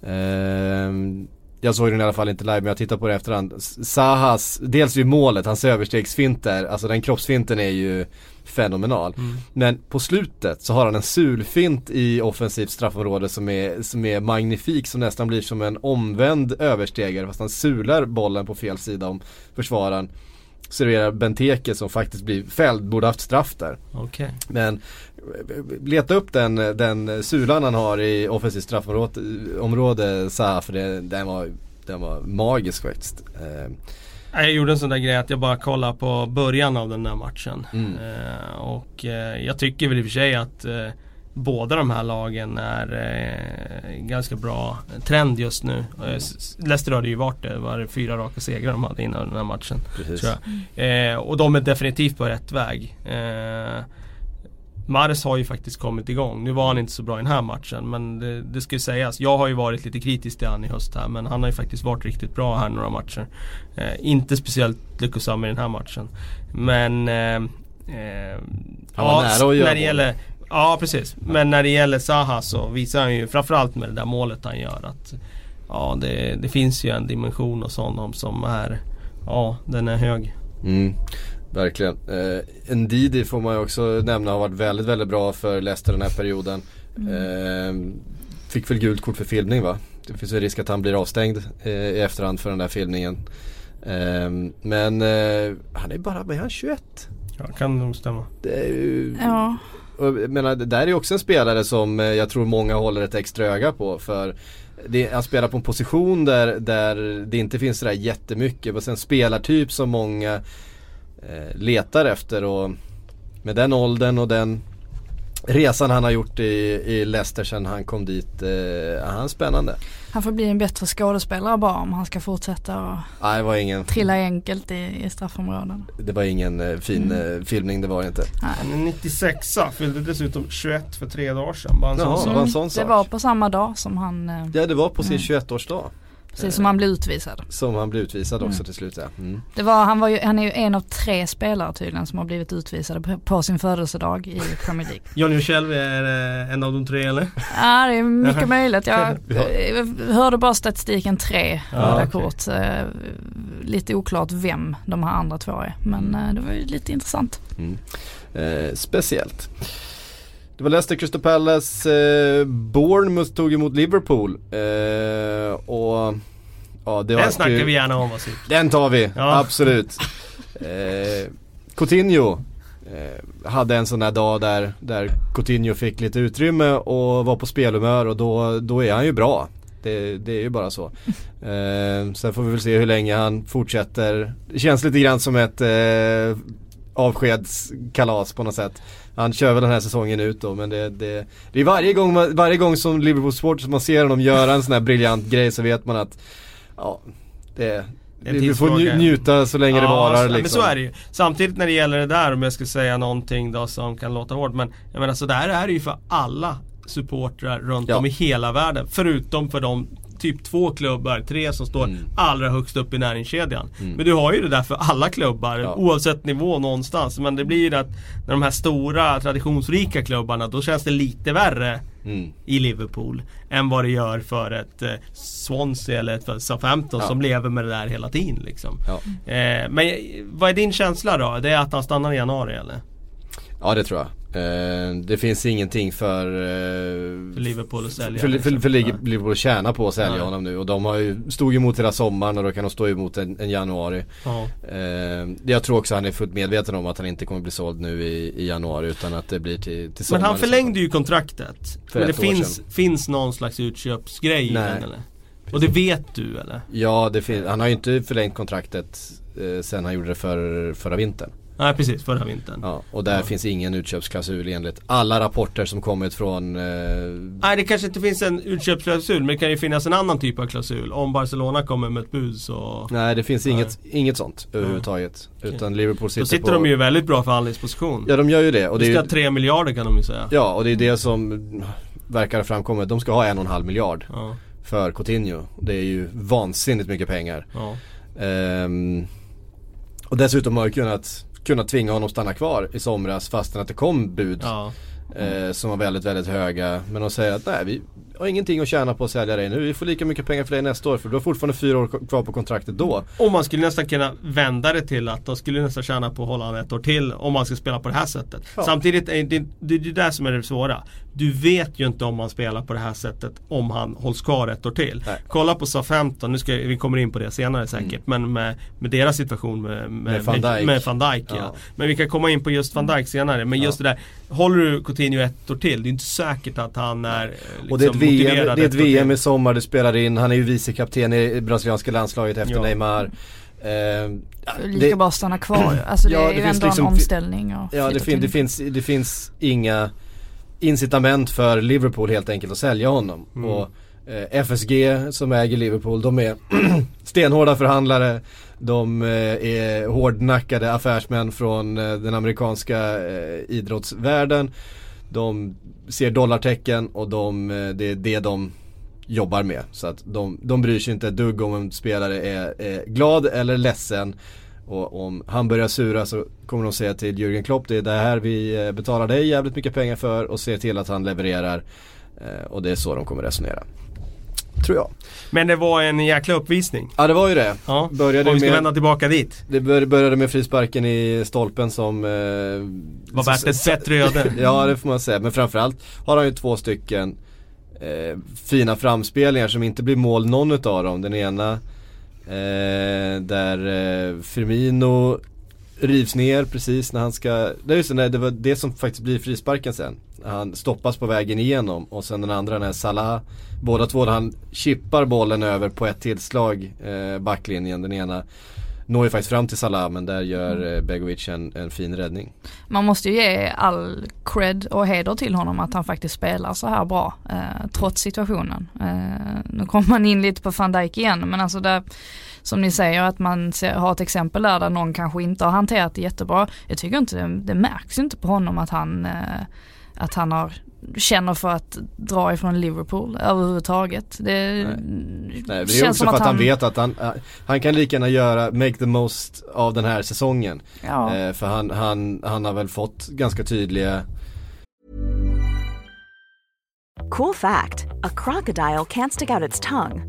Eh, jag såg den i alla fall inte live men jag tittade på det i efterhand. Sahas, dels ju målet, hans överstegsfinter, alltså den kroppsfinten är ju fenomenal. Mm. Men på slutet så har han en sulfint i offensivt straffområde som är, som är magnifik som nästan blir som en omvänd överstegare fast han sular bollen på fel sida om försvararen. Serverar Benteke som faktiskt blir fälld, borde haft straff där. Okay. Men leta upp den, den sulan han har i offensivt straffområde, område, Zaha, för det, den, var, den var magisk faktiskt. Eh, jag gjorde en sån där grej att jag bara kollade på början av den där matchen. Mm. Eh, och eh, jag tycker väl i och för sig att eh, båda de här lagen är eh, ganska bra trend just nu. Mm. Leicester hade ju varit det, var det fyra raka segrar de hade innan den här matchen. Precis. Eh, och de är definitivt på rätt väg. Mares har ju faktiskt kommit igång. Nu var han inte så bra i den här matchen men det, det ska ju sägas. Jag har ju varit lite kritisk till han i höst här men han har ju faktiskt varit riktigt bra här några matcher. Eh, inte speciellt lyckosam i den här matchen. Men eh, eh, ja, när det gäller Ja precis. Men när det gäller Zaha så visar han ju framförallt med det där målet han gör att Ja det, det finns ju en dimension hos honom som är Ja den är hög. Mm. Verkligen. Eh, Ndidi får man ju också nämna har varit väldigt, väldigt bra för Leicester den här perioden. Mm. Eh, fick väl gult kort för filmning va? Det finns väl risk att han blir avstängd eh, i efterhand för den där filmningen. Eh, men eh, han är bara, är han 21? Ja, kan nog stämma. Det är ju, ja. Och, menar, det där är ju också en spelare som eh, jag tror många håller ett extra öga på för det, han spelar på en position där, där det inte finns sådär jättemycket. Och sen spelartyp som många letar efter och med den åldern och den resan han har gjort i, i Leicester sen han kom dit, eh, han är spännande. Han får bli en bättre skådespelare bara om han ska fortsätta och Nej, det var ingen, trilla enkelt i, i straffområden. det var ingen eh, fin Mm. eh, filmning, det var det inte. Han är 96 fyllde dessutom 21 för tre dagar sedan. Bara en sån Jaha, sak. det var en sån det sak. var på samma dag som han, eh, Ja, det var på sin Mm. 21-årsdag precis som han blev utvisad. som han blev utvisad också Mm. till slut. Ja. Mm. Det var, han, var ju, han är ju en av tre spelare tydligen som har blivit utvisade på, på sin födelsedag i Premier League. Johnny Uchelvi är eh, en av de tre eller? Ja det är mycket möjligt. Jag, Ja. jag hörde bara statistiken tre Ja, röda okej. kort. Eh, Lite oklart vem de här andra två är. Men eh, det var ju lite intressant. Mm. Eh, speciellt. Det var Leicester Crystal Palace, eh, Bournemouth tog emot Liverpool. Eh, och ja, det Den snackar ju- vi gärna om Vasip. Den tar vi, Ja. absolut. Eh, Coutinho eh, hade en sån här dag där, där Coutinho fick lite utrymme och var på spelhumör och då, då är han ju bra. Det, det är ju bara så. Eh, sen får vi väl se hur länge han fortsätter. Det känns lite grann som ett eh, avskedskalas på något sätt. Han kör väl den här säsongen ut då men det, det, det är varje gång, man, varje gång som Liverpool Sports man ser honom göra en sån här briljant grej så vet man att ja, det, vi, får njuta så länge det varar liksom. men så är det ju. Samtidigt när det gäller det där om jag ska säga någonting då som kan låta hårt. Men jag menar så där är det ju för alla supportrar runt Ja. om i hela världen. Förutom för de typ två klubbar, tre som står Mm. allra högst upp i näringskedjan. Mm. Men du har ju det där för alla klubbar Ja. oavsett nivå någonstans. Men det blir ju att när de här stora traditionsrika klubbarna då känns det lite värre Mm. i Liverpool än vad det gör för ett eh, Swansea eller ett Southampton Ja. som lever med det där hela tiden liksom. Ja. Eh, men vad är din känsla då? Det är att han stannar i januari eller? ja det tror jag. Eh, det finns ingenting för, eh, För Liverpool att sälja? för, liksom. för, för Nej. Liverpool att tjäna på att sälja Nej. honom nu och de har ju, stod emot hela sommaren och då kan de stå emot en, en januari. Ja. Eh, jag tror också han är fullt medveten om att han inte kommer bli såld nu i, i januari utan att det blir till, till Men sommaren. han i så fall. förlängde ju kontraktet. För men det finns, finns någon slags utköpsgrej i Nej. den eller? Och det vet du eller? Ja, det fin- han har ju inte förlängt kontraktet eh, sen han gjorde det för, förra vintern. Nej precis, förra vintern. Ja, och där Ja. finns ingen utköpsklausul enligt alla rapporter som kommit från eh, Nej det kanske inte finns en utköpsklausul men det kan ju finnas en annan typ av klausul. Om Barcelona kommer med ett bud så Nej det finns inget, inget sånt överhuvudtaget. Utan Liverpool sitter Då sitter på de ju i väldigt bra förhandlingsposition. Ja de gör ju det och det är ska ju, ha 3 miljarder kan de ju säga. Ja och det är det som verkar ha framkommit. De ska ha en och en halv miljard Ja, för Coutinho. Det är ju vansinnigt mycket pengar. ja. Ehm, och dessutom har jag kunnat, kunnat tvinga honom att stanna kvar i somras fastän att det kom bud ja. eh, som var väldigt, väldigt höga. Men de säger att nej vi har ingenting att tjäna på att sälja dig nu. Vi får lika mycket pengar för dig nästa år för du har fortfarande fyra år kvar på kontraktet då. Och man skulle nästan kunna vända det till att de skulle nästan tjäna på att hålla honom ett år till om man ska spela på det här sättet. Ja. Samtidigt är det, det är det där som är det svåra. Du vet ju inte om man spelar på det här sättet om han hålls kvar ett år till. Nej. Kolla på Southampton, nu ska vi kommer in på det senare säkert, men med, med deras situation med, med, Med van Dijk. med van Dijk ja. Ja. Men vi kan komma in på just van Dijk senare. Men just det där, håller du Coutinho ett år till, det är inte säkert att han är liksom, och det är ett VM, det är ett. VM i sommar du spelar in. Han är ju vicekapten i brasilianska landslaget efter Ja. Neymar. Ehm, ja, Lika det- bra stanna kvar Alltså det Ja, är det ju finns ändå liksom- en omställning och Ja det, fin, det, finns, det finns inga incitament för Liverpool helt enkelt att sälja honom. Mm. Och eh, FSG som äger Liverpool, de är stenhårda förhandlare. De eh, är hårdnackade affärsmän från eh, den amerikanska eh, idrottsvärlden. De ser dollartecken och de, eh, det är det de jobbar med. Så att de, de bryr sig inte ett dugg om en spelare är, är glad eller ledsen. Och om han börjar sura så kommer de säga till Jürgen Klopp det är det här vi eh, betalar dig jävligt mycket pengar för och se till att han levererar. Eh, och det är så de kommer resonera. Tror jag. Men det var en jäkla uppvisning. Ja det var ju det. Ja, Började om vi ska med- vända tillbaka dit. Det bör- började med frisparken i stolpen som eh, Var värt ett bättre öde. Ja det får man säga, men framförallt har han ju två stycken eh, fina framspelningar som inte blir mål någon utav dem. Den ena eh, där eh, Firmino rivs ner precis när han ska, är just det, nej, det var det som faktiskt blir frisparken sen. Han stoppas på vägen igenom och sen den andra när Salah, båda två han chippar bollen över på ett tillslag, eh, backlinjen, den ena når ju faktiskt fram till Salah men där gör mm. Eh, Begovic en, en fin räddning. Man måste ju ge all cred och heder till honom att han faktiskt spelar så här bra eh, trots situationen. Eh, nu kommer man in lite på van Dijk igen men alltså där som ni säger att man ser, har ett exempel där, där någon kanske inte har hanterat det jättebra. Jag tycker inte det, det märks inte på honom att han, eh, att han har känner för att dra ifrån Liverpool överhuvudtaget. Det, Nej. Nej, det är känns också för att han, han, vet att han, han kan lika gärna göra, make the most av den här säsongen. Ja. Eh, för han, han, han har väl fått ganska tydliga Cool fact a crocodile can't stick out its tongue.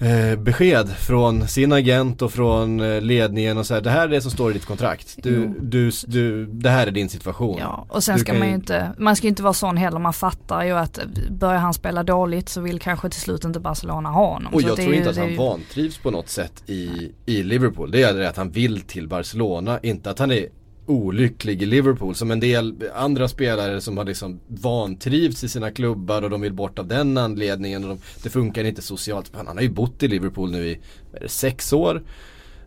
Eh, besked från sin agent och från eh, ledningen och så här, det här är det som står i ditt kontrakt. Du, du, du, det här är din situation. Ja, och sen ska man ju inte, man ska inte vara sån heller, man fattar ju att börjar han spela dåligt så vill kanske till slut inte Barcelona ha honom. Och jag tror inte att han ju... vantrivs på något sätt i, i Liverpool. Det är det att han vill till Barcelona, inte att han är olycklig i Liverpool som en del andra spelare som har liksom vantrivts i sina klubbar och de vill bort av den anledningen och de, det funkar inte socialt. Han, han har ju bott i Liverpool nu i det, sex år.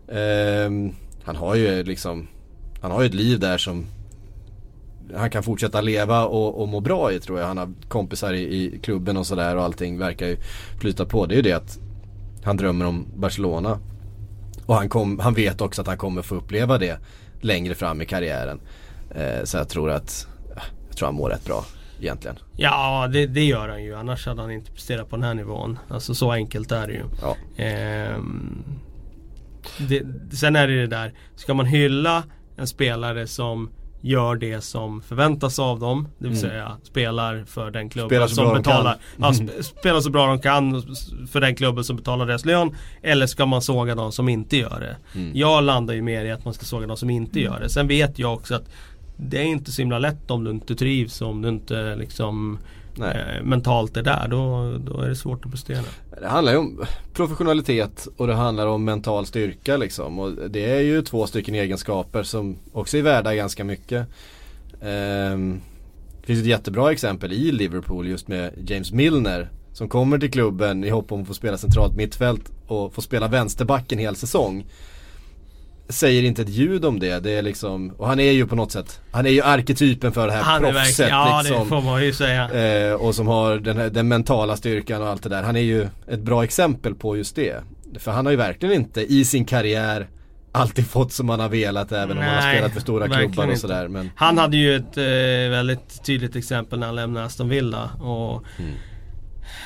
Um, han har ju liksom Han har ju ett liv där som Han kan fortsätta leva och, och må bra i tror jag. Han har kompisar i, i klubben och sådär och allting verkar ju flyta på. Det är ju det att Han drömmer om Barcelona. Och han, kom, han vet också att han kommer få uppleva det längre fram i karriären. Eh, så jag tror att, jag tror han mår rätt bra egentligen. Ja det, det, gör han ju. Annars hade han inte presterat på den här nivån. Alltså så enkelt är det ju. Ja. Eh, det, sen är det det där. Ska man hylla en spelare som gör det som förväntas av dem. Det vill mm. säga spelar för den klubben som betalar ja, mm. Spelar så bra de kan för den klubben som betalar deras lön. Eller ska man såga de som inte gör det. Mm. Jag landar ju mer i att man ska såga de som inte gör det. Sen vet jag också att det är inte så himla lätt om du inte trivs, om du inte liksom eh, mentalt är där. Då, då är det svårt att prestera. Det handlar ju om professionalitet och det handlar om mental styrka liksom. Och det är ju två stycken egenskaper som också är värda ganska mycket. Um, det finns ett jättebra exempel i Liverpool just med James Milner som kommer till klubben i hopp om att få spela centralt mittfält och få spela vänsterback en hel säsong säger inte ett ljud om det. Det är liksom, och han är ju på något sätt, han är ju arketypen för det här han proffset. ja liksom, det får man ju säga. Eh, och som har den, här, den mentala styrkan och allt det där. Han är ju ett bra exempel på just det. För han har ju verkligen inte i sin karriär alltid fått som han har velat även Nej, om han har spelat för stora klubbar och sådär. Men... Han hade ju ett eh, väldigt tydligt exempel när han lämnade Aston Villa. Och mm.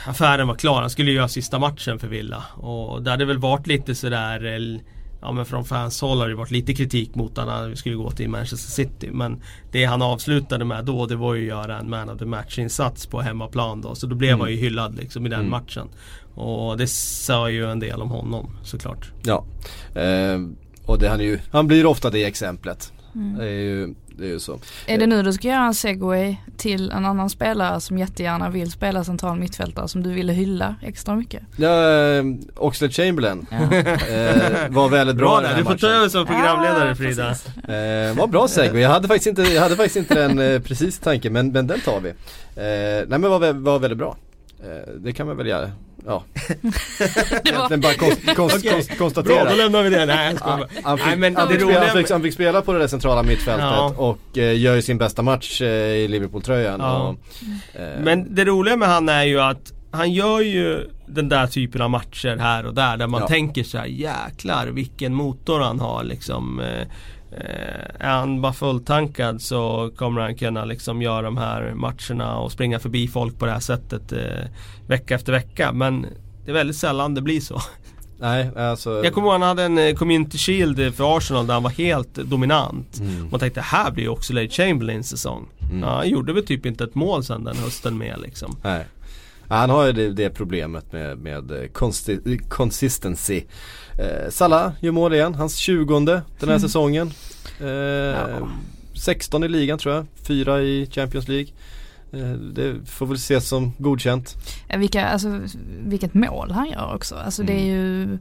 Affären var klar, han skulle göra sista matchen för Villa. Och det hade väl varit lite sådär eh, ja men från fans håll har det varit lite kritik mot honom vi skulle gå till Manchester City. Men det han avslutade med då det var ju att göra en man of the match insats på hemmaplan då. Så då blev mm. han ju hyllad liksom i den mm. matchen. Och det sa ju en del om honom såklart. Ja. Eh, och det, han, ju, han blir ofta det exemplet. Mm. Det är ju det är ju så. Är det nu du ska göra en segway till en annan spelare som jättegärna vill spela central mittfältare som du ville hylla extra mycket? Ja, äh, Oxlade Chamberlain ja. äh, var väldigt bra, bra där, Du får ta över som programledare ja, Frida. Äh, var bra segway, jag hade faktiskt inte, jag hade faktiskt inte den äh, precis tanken men, men den tar vi. nej men var, var väldigt bra. det kan man väl göra ja. Egentligen bara konst, konst, okay. konst, konstatera. Bra, då lämnar vi det. Nej, jag han, han, fick, Nej, men han, fick spela, han, fick, han fick spela på det där centrala mittfältet ja. och eh, gör ju sin bästa match eh, i Liverpool-tröjan. Ja. eh. Men det roliga med han är ju att han gör ju den där typen av matcher här och där där man ja. tänker så här, jäklar vilken motor han har liksom. Eh, är han bara fulltankad så kommer han kunna liksom göra de här matcherna och springa förbi folk på det här sättet eh, vecka efter vecka. Men det är väldigt sällan det blir så. Nej, alltså... Jag kommer ihåg han hade en eh, Community Shield för Arsenal där han var helt dominant. Mm. Man tänkte här blir också Late Chamberlains säsong. Mm. Ja, han gjorde väl typ inte ett mål sen den hösten med liksom. Nej. Han har ju det, det problemet med, med consistency. Eh, Salah gör mål igen, hans 20 den här mm. säsongen. Eh, ja. 16 i ligan tror jag, 4 i Champions League. Eh, det får väl ses som godkänt. Vilka, alltså, vilket mål han gör också. Alltså mm. det är mm. ju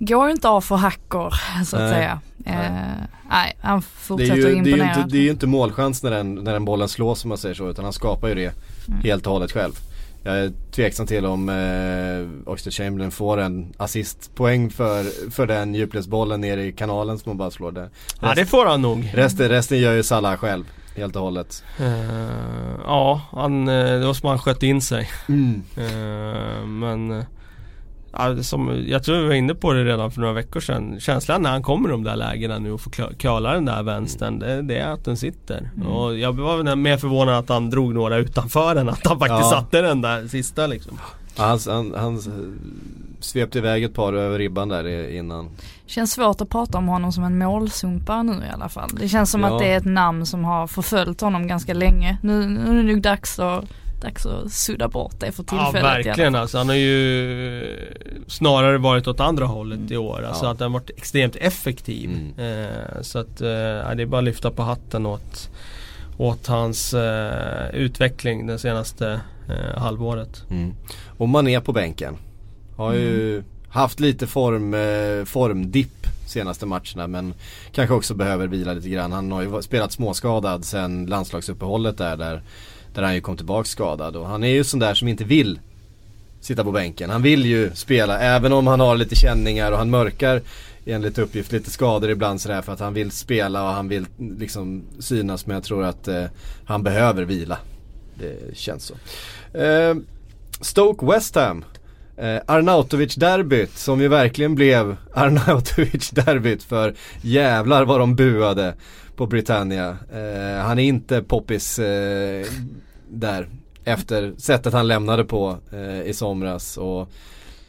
går inte av för hackor så att Nej. säga. Eh, nej, han Det fortsätter är, ju, att det, är ju imponera. inte, det är ju inte målchans när den, när den bollen slås om man säger så utan han skapar ju det Mm. helt och hållet själv. Jag är tveksam till om eh, Oxlade Chamberlain får en assistpoäng för, för den djupledsbollen ner i kanalen som han bara slår där. Ja det får han nog. Resten, resten gör ju Salah själv helt och hållet. Eh, ja, han, eh, det var som han sköt in sig. Mm. Eh, men ja, som, jag tror vi var inne på det redan för några veckor sedan. Känslan när han kommer i de där lägena nu och får kala den där vänstern. Det, det är att den sitter. Och jag var väl mer förvånad att han drog några utanför än att han faktiskt Ja. satte den där sista liksom. Ja, Han, han, han svepte iväg ett par över ribban där innan. Känns svårt att prata om honom som en målsumpare nu i alla fall. Det känns som Ja. att det är ett namn som har förföljt honom ganska länge. Nu, nu är det nog dags att, dags att sudda bort det för Ja tillfället. alla verkligen alltså. Han har ju snarare varit åt andra hållet i år. Alltså Ja. att han varit extremt effektiv. Mm. Eh, så att eh, ja, det är bara att lyfta på hatten åt, åt hans eh, utveckling det senaste eh, halvåret. Mm. Och man är på bänken. Har ju haft lite form, eh, formdipp senaste matcherna men kanske också behöver vila lite grann. Han har ju spelat småskadad sen landslagsuppehållet där, där, där han ju kom tillbaka skadad. Och han är ju sån där som inte vill sitta på bänken. Han vill ju spela även om han har lite känningar och han mörkar enligt uppgift lite skador ibland sådär för att han vill spela och han vill liksom synas men jag tror att eh, han behöver vila. Det känns så. Eh, Stoke West Ham. Eh, Arnautovic-derbyt som ju verkligen blev Arnautovic-derbyt för jävlar vad de buade på Britannia. Eh, han är inte poppis eh, där efter sättet han lämnade på eh, i somras. Och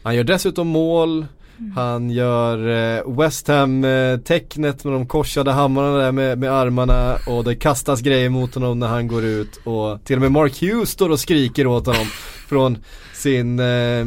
han gör dessutom mål. Han gör eh, West Ham-tecknet med de korsade hammarna där med, med armarna och det kastas grejer mot honom när han går ut och till och med Mark Hughes står och skriker åt honom från sin eh,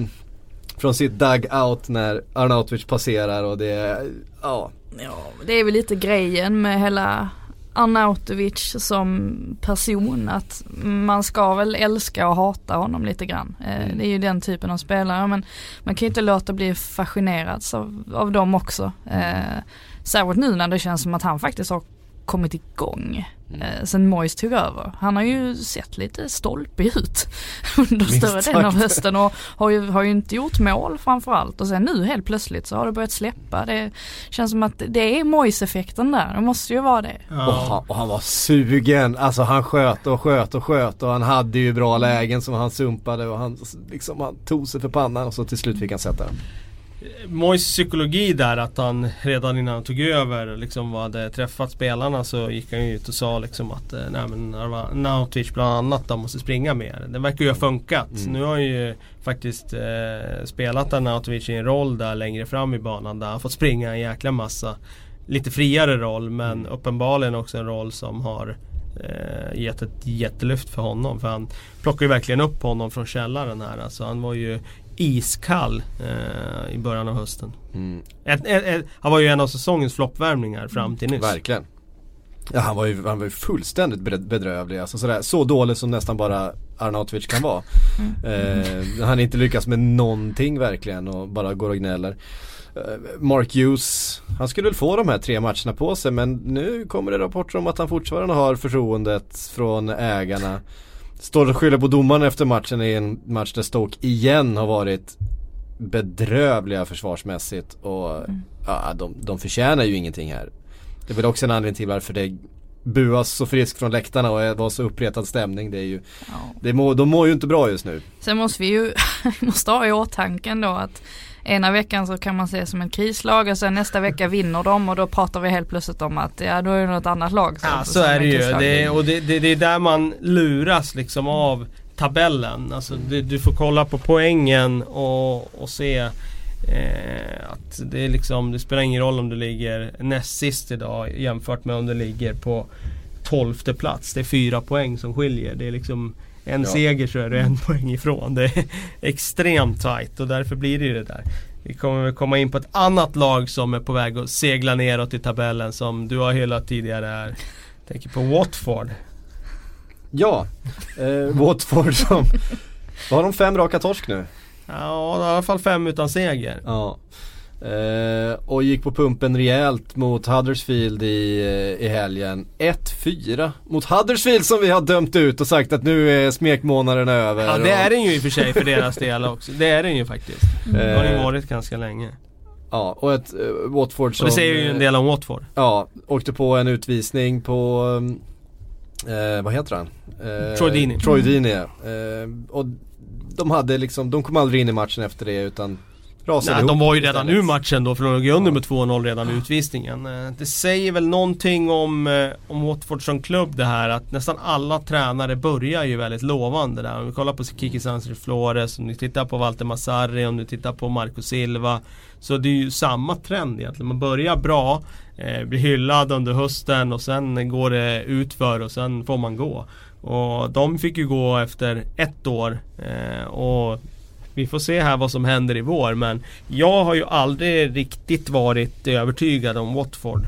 från sitt dugout när Arnautovic passerar och det ja. Ja, det är väl lite grejen med hela Arnautovic som person att man ska väl älska och hata honom lite grann. Eh, Mm. Det är ju den typen av spelare men man kan ju inte låta bli fascinerad av, av dem också. Eh, särskilt nu när det känns som att han faktiskt har kommit igång eh, sen Moyes tog över. Han har ju sett lite stolpig ut under större delen av hösten och har ju, har ju inte gjort mål framförallt och sen nu helt plötsligt så har det börjat släppa. Det känns som att det är Moyes-effekten där, det måste ju vara det. Och, han, och han var sugen, alltså han sköt och sköt och sköt och han hade ju bra lägen som han sumpade och han liksom han tog sig för pannan och så till slut fick han sätta den. Mois psykologi där att han redan innan han tog över liksom hade träffat spelarna så gick han ju ut och sa liksom att eh, nej men Nautic bland annat de måste springa mer. Det verkar ju ha funkat. Mm. Nu har han ju faktiskt eh, spelat Nautic i en roll där längre fram i banan där han fått springa en jäkla massa lite friare roll men uppenbarligen också en roll som har eh, gett ett jättelyft för honom. För han plockar ju verkligen upp honom från källaren här. Alltså han var ju iskall eh, i början av hösten. Mm, Ett, ett, ett, han var ju en av säsongens floppvärmningar fram till nyss. verkligen. Ja han var ju, han var ju fullständigt bed- bedrövlig, alltså sådär, så dålig som nästan bara Arnautovic kan vara. Eh, han har inte lyckats med någonting verkligen och bara går och gnäller. Eh, Mark Hughes, han skulle väl få de här tre matcherna på sig men nu kommer det rapporter om att han fortfarande har förtroendet från ägarna. Står och skyller på domaren efter matchen i en match där Stoke igen har varit bedrövliga försvarsmässigt och ja, de, de förtjänar ju ingenting här. Det är väl också en anledning till varför det buas så friskt från läktarna och var så uppretad stämning. Det är ju, Ja. det må, de mår ju inte bra just nu. Sen måste vi ju, måste ha i åtanke ändå att ena veckan så kan man se som ett krislag och sen nästa vecka vinner de och då pratar vi helt plötsligt om att ja då är det något annat lag som Ja så är det ju. Det, och det, det, det är där man luras liksom av tabellen. Alltså du, du får kolla på poängen och, och se eh, att det är liksom, det spelar ingen roll om du ligger näst sist idag jämfört med om du ligger på tolfte plats. Det är fyra poäng som skiljer. Det är liksom en Ja. seger så är du en poäng ifrån. Det är extremt tight och därför blir det ju det där. Vi kommer väl komma in på ett annat lag som är på väg att segla neråt i tabellen som du har hyllat tidigare här. Tänker på Watford. Ja, eh, Watford som, har de fem raka torsk nu? Ja, i alla fall fem utan seger. Ja. Eh, och gick på pumpen rejält mot Huddersfield i, eh, i helgen. 1-4 mot Huddersfield som vi har dömt ut och sagt att nu är smekmånaden över. Ja det är den ju i och för sig för deras del också. Det är den ju faktiskt. Det har ju Eh, varit ganska länge. Ja, och ett eh, Watford som... Och det säger ju en del om Watford. Ja, åkte på en utvisning på, eh, vad heter han? Eh, Troy Deeney. Troy Deeney ja. eh, Och de hade liksom, de kom aldrig in i matchen efter det utan rasade Nej, ihop de var ju redan ur matchen då för de låg ju under med 2-0 redan vid utvisningen. Eh, Det säger väl någonting om, eh, om Watford som klubb det här att nästan alla tränare börjar ju väldigt lovande där. Om vi kollar på Kiki Sanchez Flores, om ni tittar på Walter Massarri, om du tittar på Marco Silva. Så det är ju samma trend egentligen. Man börjar bra, eh, blir hyllad under hösten och sen går det utför och sen får man gå. Och de fick ju gå efter ett år. Eh, och vi får se här vad som händer i vår men jag har ju aldrig riktigt varit övertygad om Watford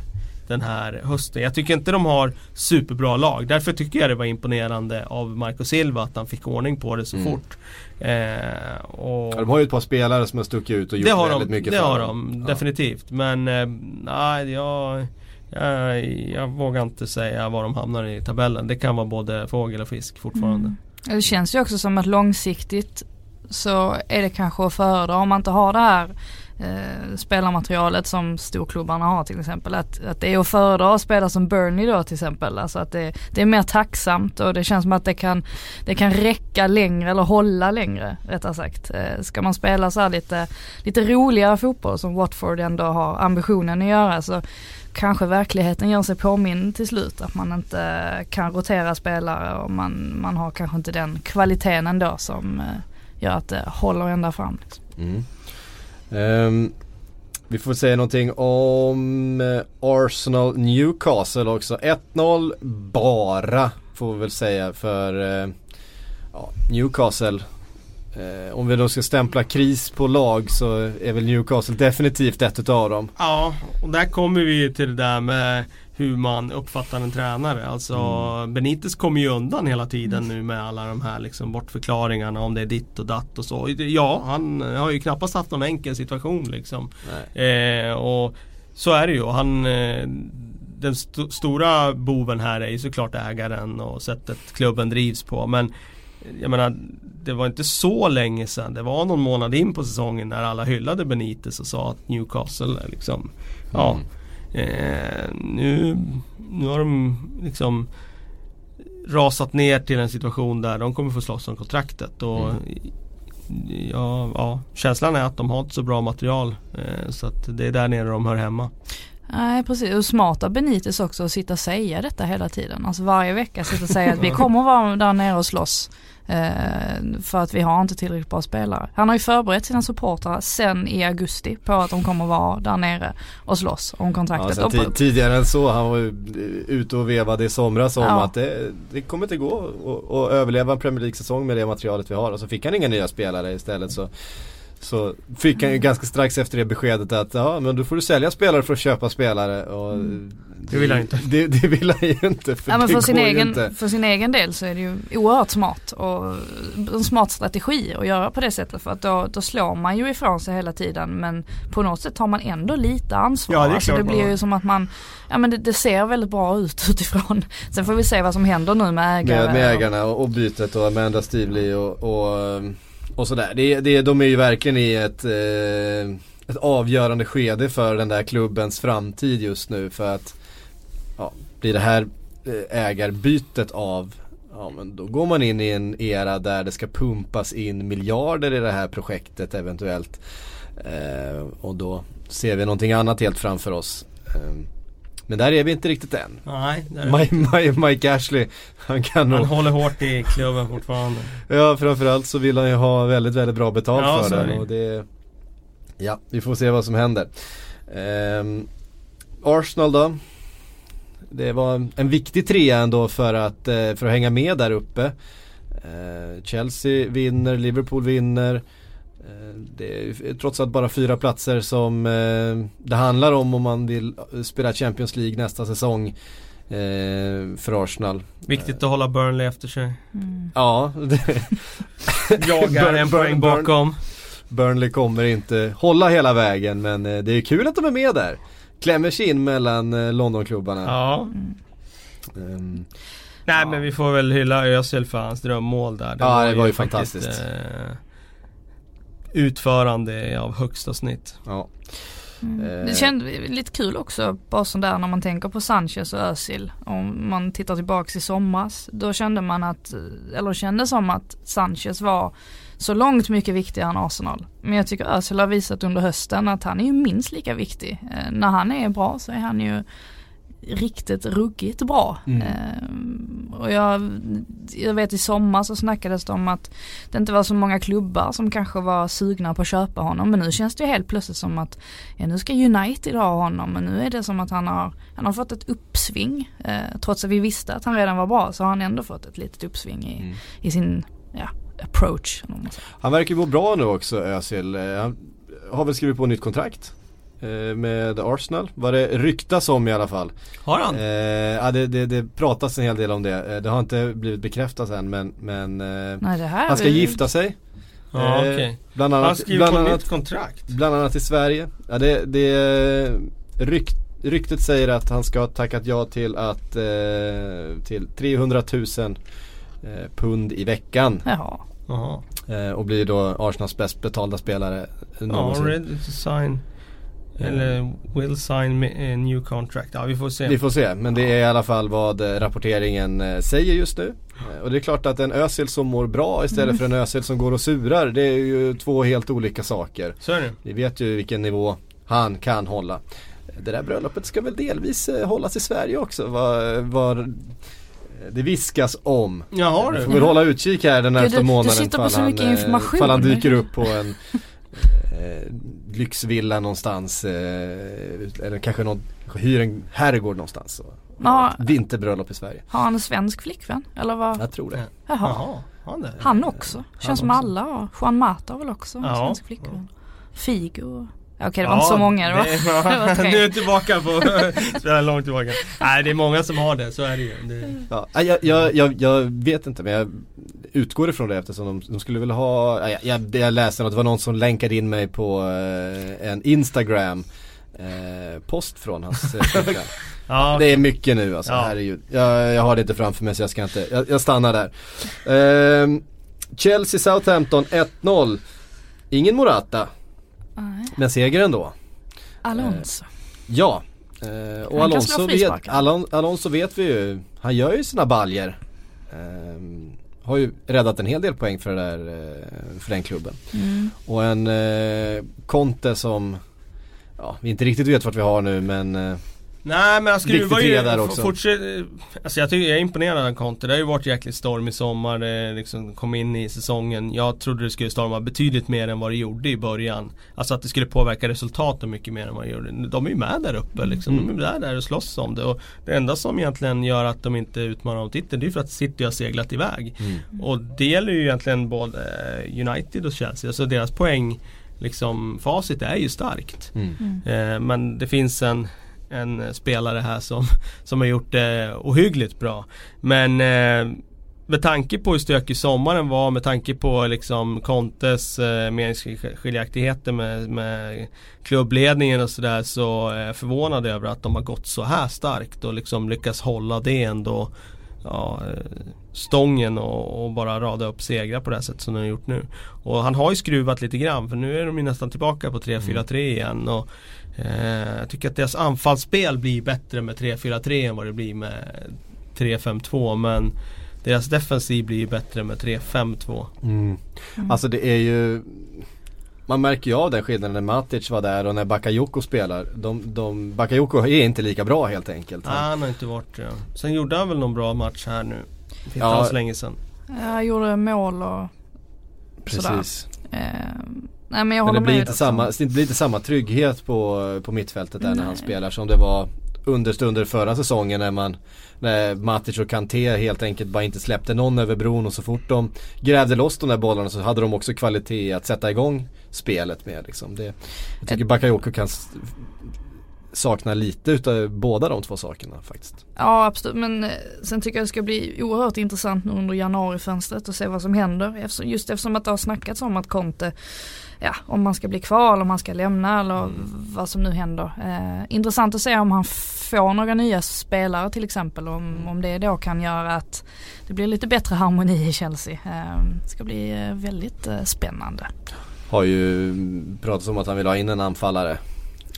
den här hösten. Jag tycker inte de har superbra lag. Därför tycker jag det var imponerande av Marco Silva att han fick ordning på det så Mm. fort. Eh, och Ja, de har ju ett par spelare som har stuckit ut och gjort det har väldigt de, mycket det för har dem. de definitivt. Men eh, nej, jag, jag, jag vågar inte säga var de hamnar i tabellen. Det kan vara både fågel och fisk fortfarande. Mm. Det känns ju också som att långsiktigt så är det kanske att föredra om man inte har det här eh, spelarmaterialet som storklubbarna har till exempel. Att, att det är att föredra att spela som Burnley då till exempel. Alltså att det, det är mer tacksamt och det känns som att det kan, det kan räcka längre eller hålla längre rättare sagt. Eh, ska man spela så här lite, lite roligare fotboll som Watford ändå har ambitionen att göra så kanske verkligheten gör sig påmind till slut. Att man inte kan rotera spelare och man, man har kanske inte den kvaliteten ändå som eh, gör att det håller ända fram. Liksom. Mm. Um, vi får säga någonting om eh, Arsenal Newcastle också. 1-0 bara får vi väl säga för uh, Newcastle. Eh, om vi då ska stämpla kris på lag så är väl Newcastle definitivt ett utav dem. Ja, och där kommer vi till det där med hur man uppfattar en tränare. Alltså Benitez kommer ju undan hela tiden nu med alla de här liksom bortförklaringarna om det är ditt och datt och så. Ja, han har ju knappast haft någon enkel situation liksom. Eh, och så är det ju. Han, eh, den st- stora boven här är ju såklart ägaren och sättet klubben drivs på. Men jag menar, det var inte så länge sedan. Det var någon månad in på säsongen när alla hyllade Benitez och sa att Newcastle är liksom Ja eh, nu, nu har de liksom rasat ner till en situation där de kommer få slåss om kontraktet. Och ja, ja, känslan är att de har inte så bra material. Eh, så att det är där nere de hör hemma. Nej precis, och smart av Benitez också att sitta och säga detta hela tiden. Alltså varje vecka sitta och säga att vi kommer vara där nere och slåss. Eh, för att vi har inte tillräckligt bra spelare. Han har ju förberett sina supportrar sen i augusti på att de kommer vara där nere och slåss om Ja, kontraktet. Och på- tidigare än så, han var ju ute och vevade i somras om Ja. att det, det kommer inte gå att överleva en Premier League-säsong med det materialet vi har. Och så fick han inga nya spelare istället så så fick han ju ganska strax efter det beskedet att ja men då får du sälja spelare för att köpa spelare och Det vill han inte. Det, det vill han ju inte för Ja men för sin, ju egen, inte. för sin egen del så är det ju oerhört smart och en smart strategi att göra på det sättet för att då, då slår man ju ifrån sig hela tiden men på något sätt har man ändå lite ansvar. Ja, det alltså det blir ju som att man, ja men det, det ser väldigt bra ut utifrån. Sen får vi se vad som händer nu med ägare. Med, med ägarna och, och bytet och Amanda Stevely och, och, och sådär. Det, det, de är ju verkligen i ett, eh, ett avgörande skede för den där klubbens framtid just nu för att ja, blir det här eh, ägarbytet av Ja men då går man in i en era där det ska pumpas in miljarder i det här projektet eventuellt. Eh, och då ser vi någonting annat helt framför oss. Eh, men där är vi inte riktigt än. Nej, där, Mike, Mike, Ashley, han kan nog han håller hårt i klubben fortfarande. Ja framförallt så vill han ju ha väldigt väldigt bra betalt Ja, för den och det Ja, vi får se vad som händer. Ehm, Arsenal då? Det var en, viktig trea ändå för att, eh, för att hänga med där uppe. Eh, Chelsea vinner, Liverpool vinner Det är ju trots allt bara fyra platser som eh, det handlar om om man vill eh, spela Champions League nästa säsong eh, för Arsenal Viktigt att hålla Burnley efter sig. Mm. Ja, det, Jagar Burn, en poäng bakom. Burnley kommer inte hålla hela vägen men eh, det är kul att de är med där. Klämmer sig in mellan eh, Londonklubbarna. Ja. Um, Nej Ja. men vi får väl hylla Özil för hans drömmål där. Ja, det var ju faktiskt, fantastiskt. eh, utförande av högsta snitt. ja. Mm. Eh. Det kändes lite kul också, bara sån där när man tänker på Sanchez och Özil. Om man tittar tillbaks i somras, då kände man att, eller kände som att Sanchez var så långt mycket viktigare än Arsenal. Men jag tycker Özil har visat under hösten att han är ju minst lika viktig. Eh, när han är bra så är han ju riktigt ruggigt bra. Mm. Eh, och jag, jag vet i sommar så snackades det om att det inte var så många klubbar som kanske var sugna på att köpa honom. Men nu känns det ju helt plötsligt som att ja, nu ska United ha honom. Men nu är det som att han har, han har fått ett uppsving. Eh, trots att vi visste att han redan var bra så har han ändå fått ett litet uppsving i, Mm. i sin ja, approach. Han verkar ju må bra nu också Özil. Eh, Han har väl skrivit på nytt kontrakt. Eh, Med Arsenal, vad det ryktas om i alla fall. Har han? Eh, ja, det, det, det pratas en hel del om det. Eh, Det har inte blivit bekräftat än men, men eh, Nej, det här han ska är- gifta sig. ja eh, okej. Bland Han annat, skriver bland, på annat, nytt kontrakt. bland annat i Sverige. Ja, det, det rykt, ryktet säger att han ska ha tackat ja till att eh, till 300 000 eh, pund i veckan. Jaha. Jaha. Eh, och blir då Arsenals bäst betalda spelare Ja, någonsin. sign. Eller will sign a new contract. Ja vi får se. Vi får se, men det är i alla fall vad eh, rapporteringen eh, säger just nu. Eh, Och det är klart att en Özil som mår bra istället Mm. för en Özil som går och surar, det är ju två helt olika saker. Så är det. Vi vet ju vilken nivå han kan hålla. Det där bröllopet ska väl delvis eh, hållas i Sverige också, vad eh, det viskas om. Jaha Vi du. får väl hålla utkik här den närmaste du- du månaden sitter på så mycket eh, information. ifall han dyker upp på en eh, lyxvilla någonstans eh, eller kanske någon, hyr en herrgård någonstans. Och, Ja. vinterbröllop i Sverige. Har han en svensk flickvän? Eller vad? Jag tror det. Jaha. Jaha, han? Han också. Känns som också. alla har. Juan Mata har väl också en Ja. svensk flickvän. Figo. Ja, Okej det var inte så många. Det var, det var nu är tillbaka på, spelar långt tillbaka. Nej det är många som har det, så är det ju. Det, Ja, jag, jag, jag, jag vet inte men jag utgår ifrån det eftersom de, de skulle väl ha, ja, jag, jag, jag läste att det var någon som länkade in mig på eh, en Instagram eh, post från hans eh, ja, Det är mycket nu alltså, Ja. herregud. Jag, jag har det inte framför mig så jag ska inte, jag, jag stannar där. Ehm, Chelsea Southampton 1-0. Ingen Morata. Men seger ändå. Alonso. Ja. Eh, och Han Alonso vet. Alon, Alonso vet vi ju, han gör ju sina baljer. Ehm, har ju räddat en hel del poäng för, det där, eh, för den klubben. Mm. Och en eh, Conte som, ja vi inte riktigt vet vart vi har nu men eh, Nej men han skruvar ju, redare också. fortsätt, Alltså jag tycker jag är imponerad av Conte. Det har ju varit jäkligt storm i sommar, det liksom kom in i säsongen. Jag trodde det skulle storma betydligt mer än vad det gjorde i början. Alltså att det skulle påverka resultaten mycket mer än vad det gjorde. De är ju med där uppe liksom. Mm. De är där, där och slåss om det. Och det enda som egentligen gör att de inte utmanar om titeln det är för att City har seglat iväg. mm. Och det gäller ju egentligen både eh, United och Chelsea. Alltså deras poäng liksom facit är ju starkt. Mm. Eh, men det finns en, en spelare här som, som har gjort det ohyggligt bra. Men eh, med tanke på hur stökig sommaren var, med tanke på liksom Contes eh, meningsskiljaktigheter med, med klubbledningen och sådär så är jag förvånad över att de har gått så här starkt och liksom lyckats hålla det ändå ja, eh, stången och, och bara rada upp segrar på det här sättet som de har gjort nu. Och han har ju skruvat lite grann för nu är de ju nästan tillbaka på 3-4-3 igen. Och, eh, jag tycker att deras anfallsspel blir bättre med 3-4-3 än vad det blir med 3-5-2 men deras defensiv blir ju bättre med 3-5-2. Mm. Alltså det är ju Man märker ju av den skillnaden när Matic var där och när Bakayoko spelar. De, de, Bakayoko är inte lika bra helt enkelt. Ah, han har inte varit det. Sen gjorde han väl någon bra match här nu. Inte Ja. alls länge sedan. Jag gjorde mål och sådär. Precis. Nej men jag Men det blir, med inte samma, det blir inte samma trygghet på, på mittfältet där när han Nej. spelar som det var understunder förra säsongen när man när Matic och Kanté helt enkelt bara inte släppte någon över bron och så fort de grävde loss de där bollarna så hade de också kvalitet att sätta igång spelet med liksom. Det, jag tycker Bakayoko kan s- saknar lite utav båda de två sakerna faktiskt. Ja absolut men eh, sen tycker jag det ska bli oerhört intressant nu under januarifönstret och se vad som händer. Just eftersom att det har snackats om att Conte, ja om man ska bli kvar eller om han ska lämna eller mm. vad som nu händer. Eh, intressant att se om han får några nya spelare till exempel. Om, mm. om det då kan göra att det blir lite bättre harmoni i Chelsea. Eh, det ska bli eh, väldigt eh, spännande. Har ju pratats om att han vill ha in en anfallare.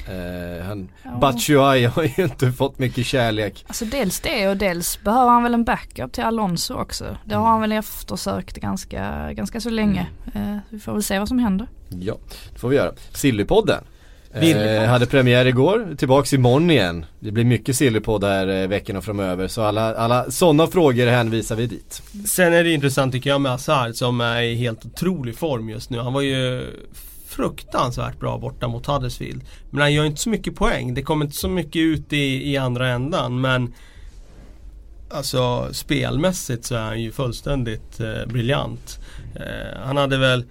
Eh, han, ja. Batshuay har ju inte fått mycket kärlek. Alltså dels det och dels behöver han väl en backup till Alonso också. Det har han väl eftersökt ganska, ganska så länge. Mm. Eh, vi får väl se vad som händer. Ja, det får vi göra. Sillypodden. Eh, hade premiär igår, tillbaks imorgon igen. Det blir mycket Sillypodd här eh, veckorna framöver så alla, alla sådana frågor hänvisar vi dit. Sen är det intressant tycker jag med Hazard som är i helt otrolig form just nu. Han var ju fruktansvärt bra borta mot Huddersfield. Men han gör inte så mycket poäng. Det kommer inte så mycket ut i, i andra ändan men Alltså spelmässigt så är han ju fullständigt eh, briljant. Eh, han hade väl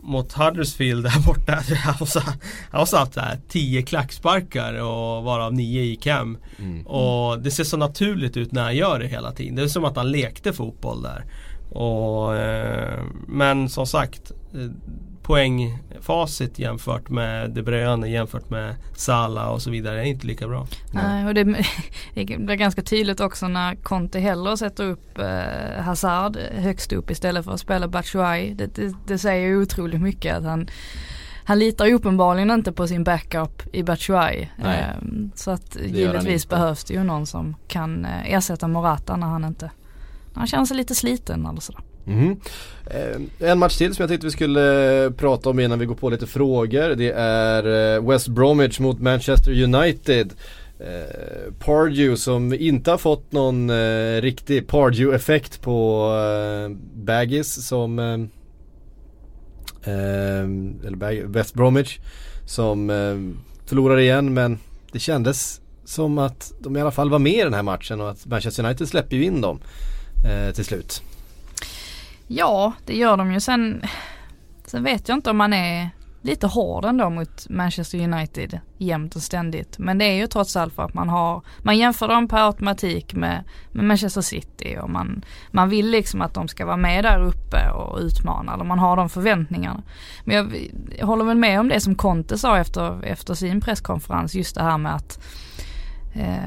mot Huddersfield där borta. Han har satt där 10 klacksparkar och varav 9 i cam. Mm. Och det ser så naturligt ut när han gör det hela tiden. Det är som att han lekte fotboll där. Och, eh, men som sagt eh, poängfacit jämfört med De Bruyne jämfört med Salah och så vidare är inte lika bra. Nej, och det, det blir ganska tydligt också när Conte hellre sätter upp eh, Hazard högst upp istället för att spela Batshuayi. Det, det, det säger ju otroligt mycket att han han litar ju uppenbarligen inte på sin backup i Batshuayi. Eh, så att givetvis behövs det ju någon som kan eh, ersätta Morata när han inte, när han känner sig lite sliten eller sådär. Mm. En match till som jag tänkte vi skulle eh, prata om innan vi går på lite frågor. Det är eh, West Bromwich mot Manchester United. Eh, Pardew som inte har fått någon eh, riktig Pardew-effekt på eh, Baggis som eh, eller Bag West Bromwich som eh, förlorar igen men det kändes som att de i alla fall var med i den här matchen och att Manchester United släpper ju in dem till slut. Ja, det gör de ju. Sen, sen vet jag inte om man är lite hård ändå mot Manchester United jämt och ständigt. Men det är ju trots allt för att man har, man jämför dem per automatik med, med Manchester City och man, man vill liksom att de ska vara med där uppe och utmana, eller man har de förväntningarna. Men jag, jag håller väl med om det som Conte sa efter, efter sin presskonferens, just det här med att Eh,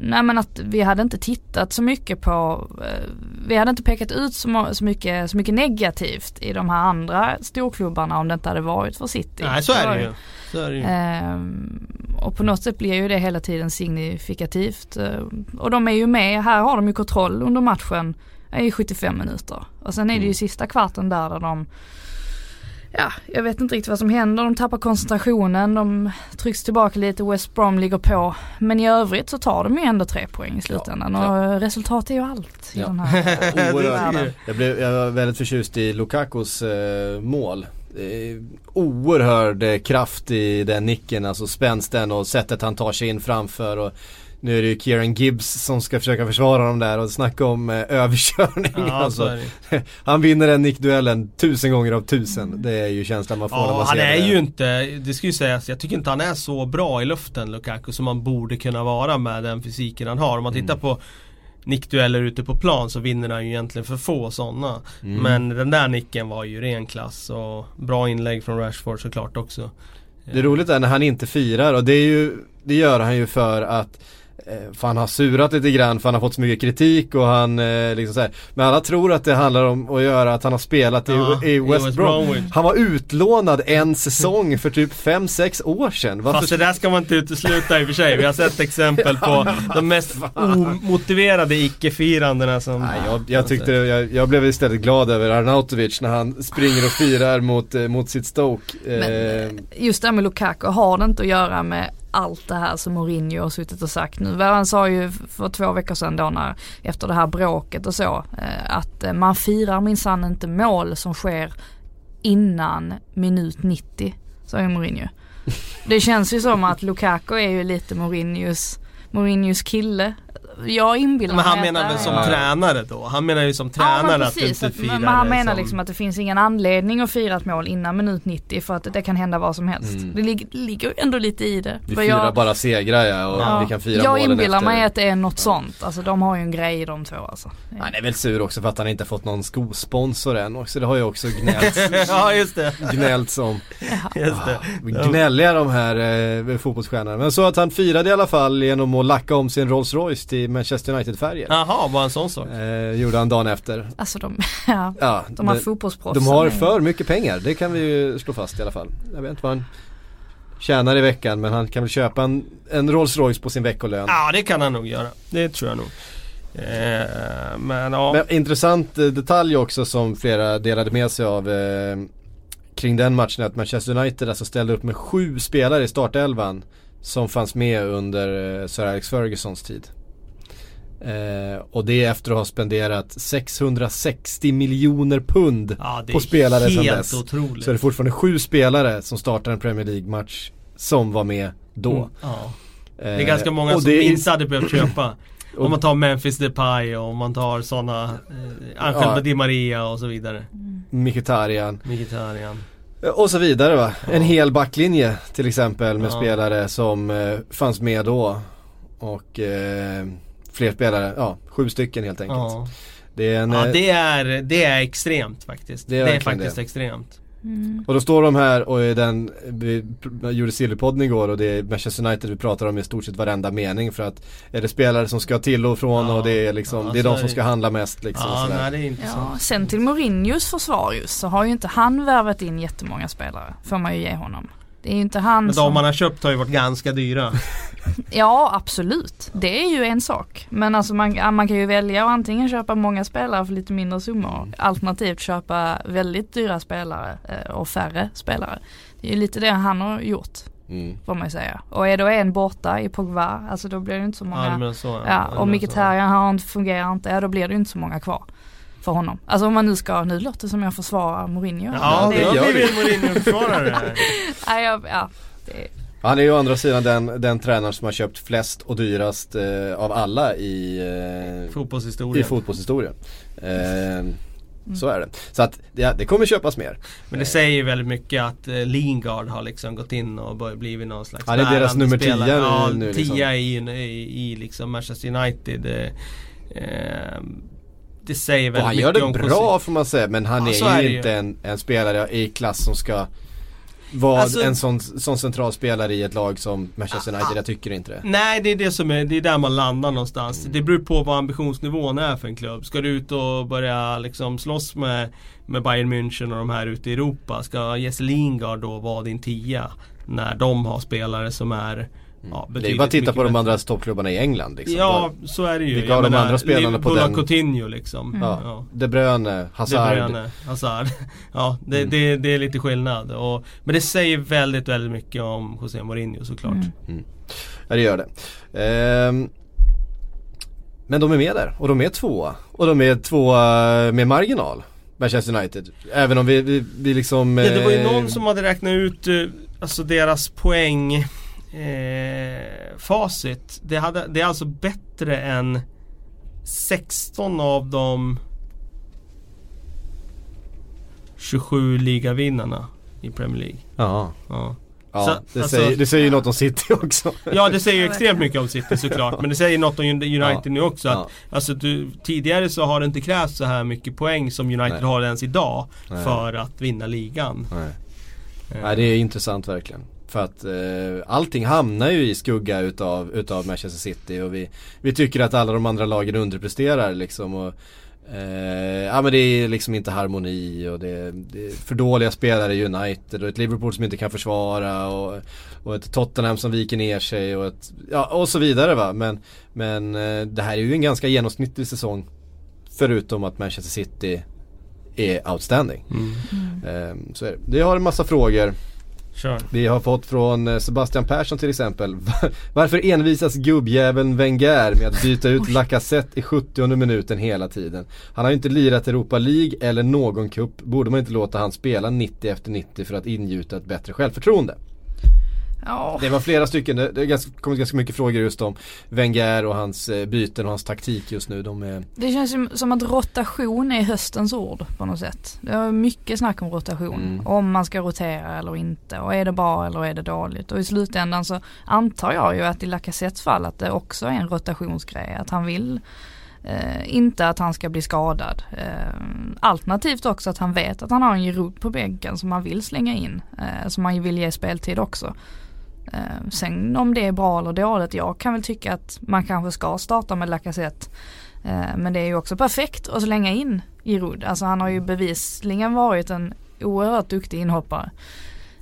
nej men att vi hade inte tittat så mycket på, eh, vi hade inte pekat ut så, så, mycket, så mycket negativt i de här andra storklubbarna om det inte hade varit för City. Nej så är det ju. Så är det ju. Eh, och på något sätt blir ju det hela tiden signifikativt. Eh, och de är ju med, här har de ju kontroll under matchen i 75 minuter. Och sen är det ju mm. sista kvarten där, där de ja, jag vet inte riktigt vad som händer. De tappar koncentrationen, de trycks tillbaka lite, West Brom ligger på. Men i övrigt så tar de ju ändå tre poäng i slutändan ja, och resultat är ju allt i ja. den här jag, blev, jag var väldigt förtjust i Lukakos eh, mål. oerhörd kraft i den nicken, alltså spänsten och sättet han tar sig in framför. Och nu är det ju Kieran Gibbs som ska försöka försvara dem där och snacka om eh, överkörning. Ja, alltså. han vinner den nickduellen tusen gånger av tusen. Det är ju känslan man får ja, när man ser det. han är ju inte, det ska ju sägas, jag tycker inte han är så bra i luften Lukaku som man borde kunna vara med den fysiken han har. Om man tittar mm. på nickdueller ute på plan så vinner han ju egentligen för få sådana. Mm. Men den där nicken var ju ren klass och bra inlägg från Rashford såklart också. Det roliga är när han inte firar och det är ju Det gör han ju för att för han har surat lite grann för han har fått så mycket kritik och han eh, liksom så här. Men alla tror att det handlar om att göra att han har spelat ja, i, i, West, West Brom. Han var utlånad en säsong för typ 5-6 år sedan. Varför? Fast det där ska man inte utesluta i och för sig. Vi har sett exempel på de mest omotiverade icke-firandena som... Nej, jag, jag tyckte, jag, jag, blev istället glad över Arnautovic när han springer och firar mot, eh, mot sitt Stoke. Men, just det här med Lukaku, har det inte att göra med allt det här som Mourinho har suttit och sagt nu. Han sa ju för två veckor sedan då när, efter det här bråket och så, eh, att eh, man firar minsann inte mål som sker innan minut 90, sa ju Mourinho. Det känns ju som att Lukaku är ju lite Mourinhos, Mourinhos kille jag inbillar Men han mig menar väl det som är- tränare då? Han menar ju som Ja tränare men att du precis, inte firar men han menar som- liksom att det finns ingen anledning att fira ett mål innan minut 90 för att det kan hända vad som helst. Mm. Det ligger, ligger ju ändå lite i det. Vi För firar jag, bara segrar ja och ja, vi kan fira jag målen inbillar efter. mig att det är något sånt. Alltså de har ju en grej de två alltså. Han är väl sur också för att han inte fått någon skosponsor än också. Det har ju också gnällt, ja just det, som. just det. Gnälliga de här eh, fotbollsstjärnorna. Men så att han firade i alla fall genom att lacka om sin Rolls Royce till Manchester United-färger. Jaha, var en sån sak? Eh, gjorde han dagen efter. Alltså de, ja, Ja, de här det- fotbollsproffsen. de har för mycket pengar, det kan vi ju slå fast i alla fall. Jag vet inte vad han tjänar i veckan men han kan väl köpa en, en Rolls Royce på sin veckolön. Ja det kan han nog göra, det tror jag nog. Eh, men ja. Men intressant eh, detalj också som flera delade med sig av eh, kring den matchen att Manchester United alltså ställde upp med sju spelare i startelvan som fanns med under eh, Sir Alex Fergusons tid. Eh, och det är efter att ha spenderat 660 miljoner pund ja, på spelare sedan dess. otroligt. Så är det fortfarande sju spelare som startar en Premier League-match som var med då. Mm, ja. Det Eh, är ganska många som det inte hade behövt köpa. Om man tar Memphis Depay och om man tar sådana eh, Angel Ja. Di Maria och så vidare. Mkhitaryan. Mkhitaryan. Och så vidare va. En hel backlinje till exempel med Ja. spelare som eh, fanns med då. Och eh, fler spelare, ja sju stycken helt enkelt. Ja. Det är en, ja eh, det är, det är extremt faktiskt. Det Det är är, verkligen faktiskt det. extremt. Mm. Och då står de här och i den, vi gjorde Sillypodden igår och det är Manchester United vi pratar om i stort sett varenda mening för att är det spelare som ska till och från Ja. och det är liksom, Ja, det är de är som det. ska handla mest liksom. Ja, nej det är inte så. Ja, sen till Mourinhos försvar just så har ju inte han värvat in jättemånga spelare. Får man ju ge honom. Det är ju inte han Men som... de man har köpt har ju varit ganska dyra. Ja absolut, det är ju en sak. Men alltså man, ja, man kan ju välja att antingen köpa många spelare för lite mindre summor. Alternativt köpa väldigt dyra spelare eh, och färre spelare. Det är ju lite det han har gjort Mm. får man ju säga. Och är då en borta i Pogba, alltså då blir det inte så många. Ja, så, Ja, och men så. Mkhitaryan har inte, fungerar inte, ja då blir det ju inte så många kvar. För honom. Alltså om man nu ska, nu låter det som jag försvarar Mourinho. Ja, det det gör vi. blivit Mourinho-försvarare här. Nej, jag, ja, det, Han är ju å andra sidan den, den tränaren som har köpt flest och dyrast eh, av alla i, eh, i Fotbollshistorien. fotbollshistorien. Eh, Så är det. Så att ja, det kommer köpas mer. Men det säger ju väldigt mycket att eh, Lingard har liksom gått in och blivit någon slags Ja, det är deras nummer spelare. tia nu- Ja, nu liksom. tia i, i, i liksom Manchester United. Eh, eh, det säger Och väldigt han mycket gör det om bra får man säga men han Ja, är är ju inte en, en spelare i klass som ska vara Alltså- en sån, sån central spelare i ett lag som Manchester Ah, United. Jag tycker inte det. Nej det är det som är, det är där man landar någonstans. Mm. Det beror på vad ambitionsnivån är för en klubb. Ska du ut och börja liksom slåss med, med Bayern München och de här ute i Europa. Ska Jesse Lingard då vara din tia? När de har spelare som är ja, Det är bara att titta på de bättre. andra toppklubbarna i England liksom. Ja, så är det ju. Vilka av de andra spelarna på den- Coutinho liksom. Ja. Ja. De Bruyne, Hazard. De Bruyne, Hazard. Ja, det, Mm. det, det är lite skillnad. Och, men det säger väldigt, väldigt mycket om José Mourinho såklart. Mm. Ja det gör det. Ehm, men de är med där och de är tvåa. Och de är tvåa med marginal. Manchester United. Även om vi, vi, vi liksom... Ja, det var ju eh, någon som hade räknat ut eh, alltså deras poäng eh, facit. Det, hade, det är alltså bättre än 16 av de 27 ligavinnarna i Premier League. Ja, Ja. ja Så, det, alltså- säger, det säger ju något om City också. Ja det säger ju extremt mycket om City såklart men det säger något om United Ja. nu också. Att, Ja. Alltså du, tidigare så har det inte krävts så här mycket poäng som United Nej. har ens idag Nej. för att vinna ligan. Nej. Eh, Nej det är intressant verkligen. För att eh, allting hamnar ju i skugga utav, utav Manchester City och vi, vi tycker att alla de andra lagen underpresterar liksom. Och, eh, ja men det är liksom inte harmoni och det, det är för dåliga spelare i United och ett Liverpool som inte kan försvara och, och ett Tottenham som viker ner sig och ett, ja och så vidare va. Men, men eh, det här är ju en ganska genomsnittlig säsong. Förutom att Manchester City är outstanding. Mm. Eh, så är det. Det har en massa frågor. Kör. Vi har fått från eh, Sebastian Persson till exempel. Varför envisas gubbjäveln Wenger med att byta ut Lacazette i 70 minuten hela tiden? Han har ju inte lirat Europa League eller någon cup. Borde man inte låta han spela 90 efter 90 för att ingjuta ett bättre självförtroende? Ja. Det var flera stycken, det har kommit ganska mycket frågor just om Wenger och hans eh, byten och hans taktik just nu. De är... Det känns som, som att rotation är höstens ord på något sätt. Det är mycket snack om rotation. Mm. Om man ska rotera eller inte och är det bra eller är det dåligt. Och i slutändan så antar jag ju att i Lacazettes fall att det också är en rotationsgrej. Att han vill Eh, inte att han ska bli skadad. Eh, alternativt också att han vet att han har en Giroud på bänken som han vill slänga in. Eh, som han vill ge speltid också. Eh, sen om det är bra eller dåligt, jag kan väl tycka att man kanske ska starta med Lacazette. Eh, men det är ju också perfekt att slänga in Giroud. Alltså han har ju bevisligen varit en oerhört duktig inhoppare.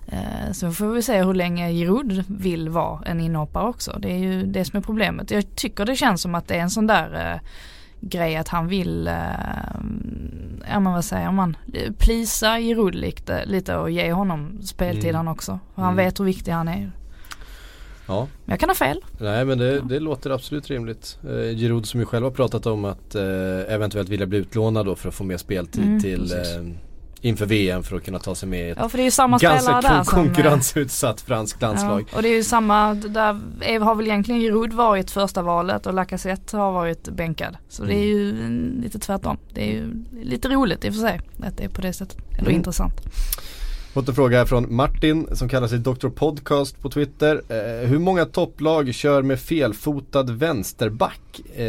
Eh, så får vi se hur länge Giroud vill vara en inhoppare också. Det är ju det som är problemet. Jag tycker det känns som att det är en sån där grej att han vill, eh, ja men vad säger man, plisa Giroud lite, lite och ge honom speltid mm. han också. Han mm. vet hur viktig han är. Ja. Men jag kan ha fel. Nej men det, det låter absolut rimligt. Eh, Giroud som ju själv har pratat om att eh, eventuellt vilja bli utlånad då för att få mer speltid mm, till eh, inför VM för att kunna ta sig med i ett ja, för det är ju samma ganska där konkurrensutsatt som, franskt landslag. Ja, och det är ju samma, där har väl egentligen Giroud varit första valet och Lacazette har varit bänkad. Så mm. det är ju lite tvärtom. Det är ju lite roligt i och för sig att det är på det sättet. Eller mm. intressant. Fått en fråga här från Martin som kallar sig Dr Podcast på Twitter. Eh, hur många topplag kör med felfotad vänsterback? Eh,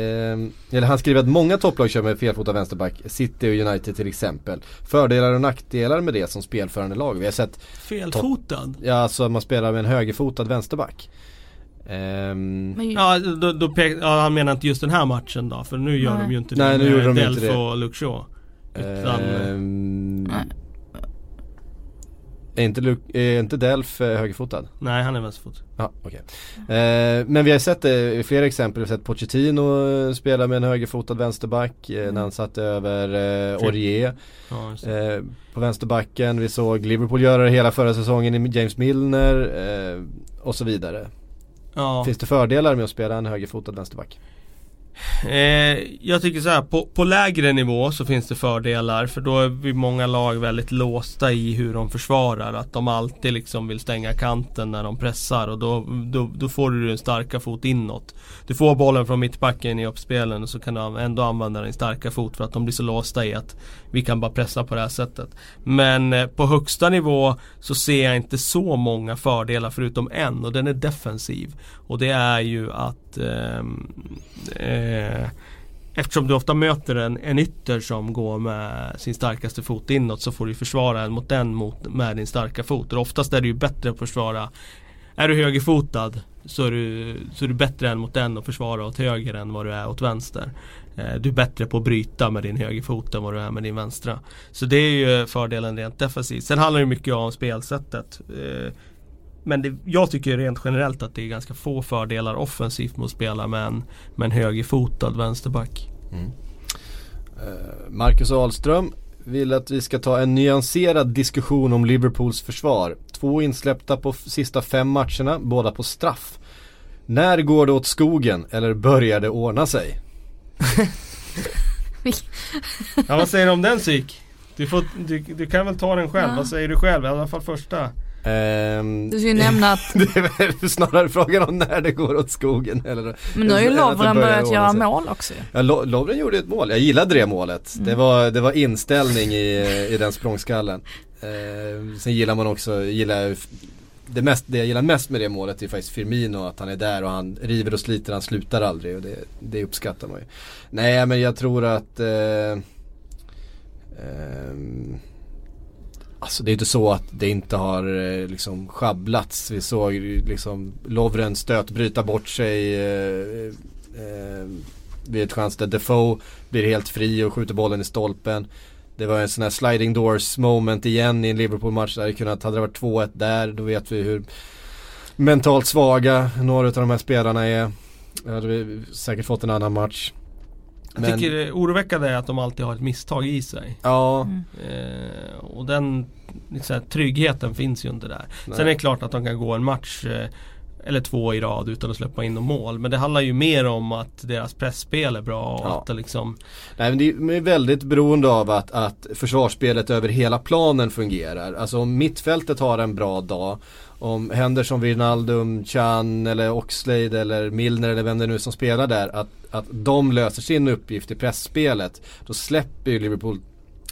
eller han skriver att många topplag kör med felfotad vänsterback. City och United till exempel. Fördelar och nackdelar med det som spelförande lag. Vi har sett Felfotad? Ja, alltså man spelar med en högerfotad vänsterback. Um, ja, då, då pek, ja, han menar inte just den här matchen då, för nu gör nej. de ju inte nej, det med de Delf och Shaw. Utan, um, är inte, Luke, är inte Delf eh, högerfotad? Nej han är vänsterfotad. Ja, okay. Eh, men vi har sett det i flera exempel. Vi har sett Pochettino eh, spela med en högerfotad vänsterback eh, mm. när han satte över eh, Aurier ja, eh, på vänsterbacken. Vi såg Liverpool göra det hela förra säsongen i James Milner eh, och så vidare. Ja. Finns det fördelar med att spela en högerfotad vänsterback? Eh, jag tycker så här, på, på, lägre nivå så finns det fördelar för då är vi många lag väldigt låsta i hur de försvarar. Att de alltid liksom vill stänga kanten när de pressar och då, då, då får du din starka fot inåt. Du får bollen från mittbacken i uppspelen och så kan du ändå använda din starka fot för att de blir så låsta i att vi kan bara pressa på det här sättet. Men eh, på högsta nivå så ser jag inte så många fördelar förutom en och den är defensiv. Och det är ju att eh, eh, Eftersom du ofta möter en, en ytter som går med sin starkaste fot inåt så får du försvara en mot den mot, med din starka fot. Och oftast är det ju bättre att försvara Är du högerfotad så är du, så är du bättre än mot den och försvara åt höger än vad du är åt vänster. Eh, du är bättre på att bryta med din högerfot än vad du är med din vänstra. Så det är ju fördelen rent defensivt. Sen handlar det mycket om spelsättet. Eh, men det, jag tycker rent generellt att det är ganska få fördelar offensivt mot att spela med en, med en högerfotad vänsterback. Mm. Eh, Marcus Ahlström vill att vi ska ta en nyanserad diskussion om Liverpools försvar. Två insläppta på sista fem matcherna, båda på straff. När går det åt skogen eller börjar det ordna sig? Ja vad säger du om den psyk? Du, får, du, du kan väl ta den själv, ja. vad säger du själv? I alla fall första. Um, du ska ju nämna att Det är snarare frågan om när det går åt skogen eller Men nu har ju Lovren börjat göra mål också Ja Lovren gjorde ett mål, jag gillade det målet mm. det, var, det var inställning i, i den språngskallen uh, Sen gillar man också, gillar det, mest, det jag gillar mest med det målet är faktiskt Firmino, att han är där och han river och sliter, han slutar aldrig och det, det uppskattar man ju. Nej men jag tror att eh, eh, Alltså det är inte så att det inte har eh, liksom sjabblats. Vi såg liksom Lovren stötbryta bort sig eh, eh, eh, vid ett chans där Defoe blir helt fri och skjuter bollen i stolpen. Det var en sån här sliding doors moment igen i en Liverpool-match. Där det kunnat, hade det varit 2-1 där, då vet vi hur mentalt svaga några av de här spelarna är. Då hade vi säkert fått en annan match. Jag Men... tycker det oroväckande är att de alltid har ett misstag i sig. Ja. Mm. Eh, och den liksom, tryggheten finns ju inte där. Nej. Sen är det klart att de kan gå en match eh, eller två i rad utan att släppa in någon mål. Men det handlar ju mer om att deras pressspel är bra och Ja. att det liksom Nej men det är väldigt beroende av att, att försvarsspelet över hela planen fungerar. Alltså om mittfältet har en bra dag, om Henderson, Wijnaldum, Chan eller Oxlade eller Milner eller vem det nu är som spelar där, att, att de löser sin uppgift i pressspelet. Då släpper ju Liverpool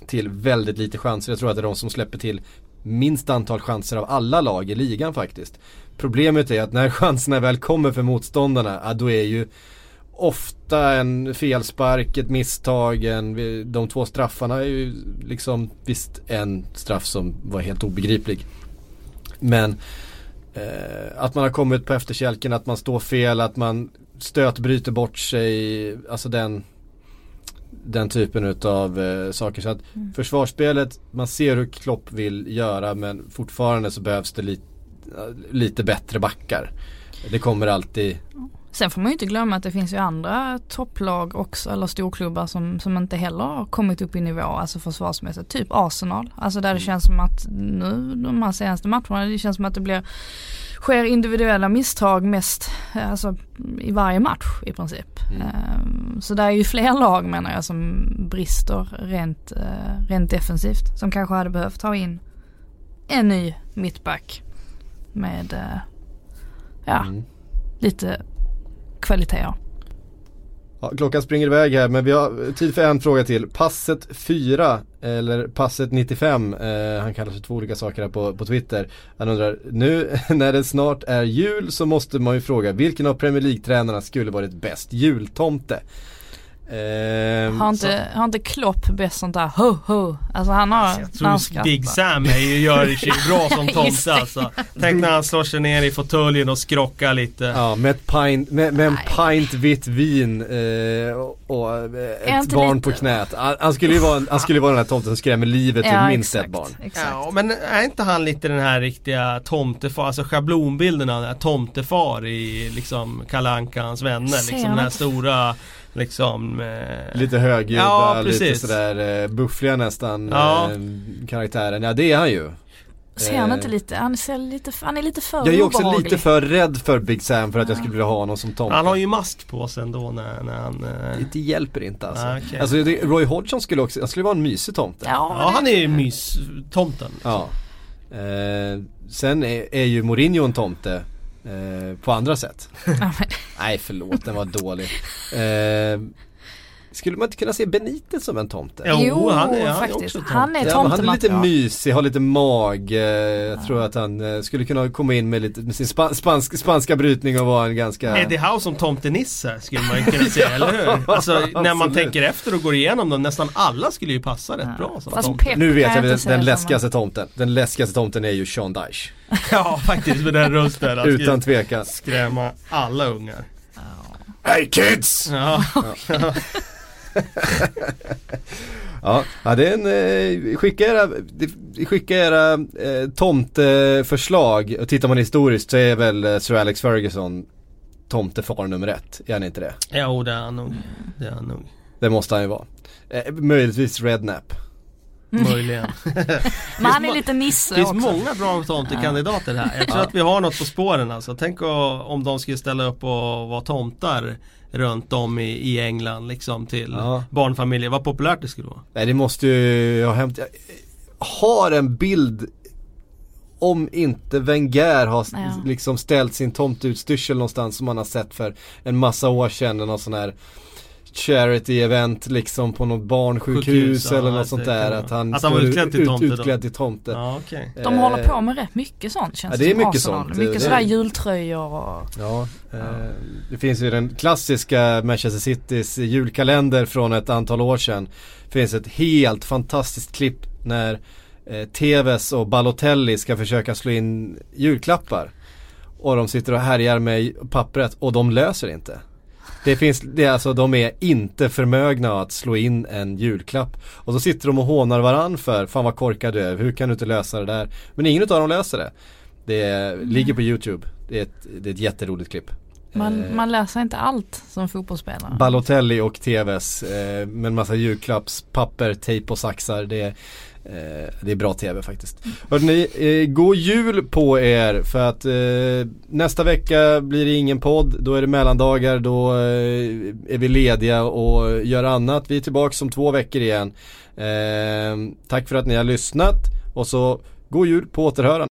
till väldigt lite chanser. Jag tror att det är de som släpper till minst antal chanser av alla lag i ligan faktiskt. Problemet är att när chanserna väl kommer för motståndarna, ja, då är ju ofta en felspark, ett misstag, en, de två straffarna är ju liksom visst en straff som var helt obegriplig. Men eh, att man har kommit på efterkälken, att man står fel, att man stötbryter bort sig, alltså den den typen utav eh, saker. Så att försvarsspelet, man ser hur Klopp vill göra men fortfarande så behövs det li lite bättre backar. Det kommer alltid Sen får man ju inte glömma att det finns ju andra topplag också eller storklubbar som, som inte heller har kommit upp i nivå, alltså försvarsmässigt. Typ Arsenal. Alltså där det känns som att nu de här senaste matcherna, det känns som att det blir sker individuella misstag mest eh, alltså, i varje match i princip. Ehm, Så det är ju fler lag menar jag som brister rent, eh, rent defensivt. Som kanske hade behövt ta in en ny mittback med eh, ja, Mm. lite kvaliteter. Ja, klockan springer iväg här men vi har tid för en fråga till. Passet 4 eller passet 95, eh, han kallar sig två olika saker här på, på Twitter. Han undrar, nu när det snart är jul så måste man ju fråga vilken av Premier League-tränarna skulle varit bäst jultomte? Ehm, Har inte, har inte Klopp bäst sånt där ho ho? Alltså han har, Jag tror. Big Sam är ju, gör ju bra som tomte alltså. Tänk när han slår sig ner i fåtöljen och skrockar lite. Ja, med, ett pint, med, med en pint vitt vin eh, och, och eh, ett barn lite- på knät. Han, skulle ju vara, han skulle ju vara den här tomten som skrämmer livet ur minst ett barn. Exakt. Ja, men är inte han lite den här riktiga tomtefar, alltså schablonbilden av den här tomtefar i liksom Kalle Ankans vänner. Liksom den här stora, liksom eh, Lite högljudda, Ja, lite sådär eh, buffliga nästan Ja. eh, karaktären. Ja det är han ju. Ser han Eh, inte lite, han, ser lite, han är lite för Jag är också obehaglig. lite för rädd för Big Sam för att jag skulle vilja ha honom som tomte. Han har ju mask på sig ändå när, när han... Eh, Det hjälper inte alltså. Ah, okej. alltså det, Roy Hodgson skulle också, han skulle vara en mysig tomte. Ja, ja han är ju mys-tomten. Ja. Eh, sen är, är ju Mourinho en tomte eh, på andra sätt. Nej förlåt, den var dålig. Eh, skulle man inte kunna se Benitez som en tomte? Jo, Jo, han är, han är faktiskt. också tomte. Han är Ja, men han är lite mysig, har lite mag. Eh, jag tror att han eh, skulle kunna komma in med, lite, med sin spa, spansk, spanska brytning och vara en ganska... Eddie Howe som tomtenisse skulle man kunna säga, eller hur? Alltså när man tänker efter och går igenom dem, nästan alla skulle ju passa rätt bra som Fast tomte. Nu vet jag inte den, den läskigaste tomten. Den läskigaste tomten är ju Sean Dyche. Ja faktiskt med den rösten. Utan tvekan. skrämma alla ungar. Hey kids! Ja, Ja, ja det är en, eh, skicka era, skicka era eh, tomteförslag. Och tittar man historiskt så är väl eh, Sir Alex Ferguson tomtefar nummer ett. Är han inte det? jo det är han nog. Det är han nog. Det måste han ju vara. Eh, möjligtvis Rednap. Möjligen. Men han är lite nisse Det finns också. många bra tomtekandidater här. Jag tror Ja. att vi har något på spåren alltså. Tänk om de skulle ställa upp och vara tomtar runt om i, i England liksom till Ja. barnfamiljer. Vad populärt det skulle vara. Nej det måste ju ha hänt. Jag har en bild om inte Wenger har Ja. liksom ställt sin tomteutstyrsel någonstans som man har sett för en massa år sedan. Någon sån här charity event liksom på något barnsjukhus Sjukhus, eller något sånt kan där. Att han, Att han var utklädd till ut- tomte då. Utklädd till tomte. Ja. De Eh, håller på med rätt mycket sånt känns Ja, det är mycket Arsenal. sånt. Mycket Det- sådär jultröjor och Ja, eh, det finns ju den klassiska Manchester Citys julkalender från ett antal år sedan. Det finns ett helt fantastiskt klipp när eh, TVs och Balotelli ska försöka slå in julklappar. Och de sitter och härjar med pappret och de löser inte. Det finns, det är alltså, de är inte förmögna att slå in en julklapp. Och så sitter de och hånar varann för, fan vad korkad du är, hur kan du inte lösa det där? Men ingen av dem löser det. Det ligger på YouTube. Det är ett, det är ett jätteroligt klipp. man, Eh, man läser inte allt som fotbollsspelare. Balotelli och TVs eh, med en massa julklappspapper, tejp och saxar. Det är Eh, det är bra tv faktiskt. Hörrni, eh, god jul på er för att eh, nästa vecka blir det ingen podd, då är det mellandagar, då eh, är vi lediga och gör annat. Vi är tillbaka om två veckor igen. Eh, tack för att ni har lyssnat och så god jul på återhörande.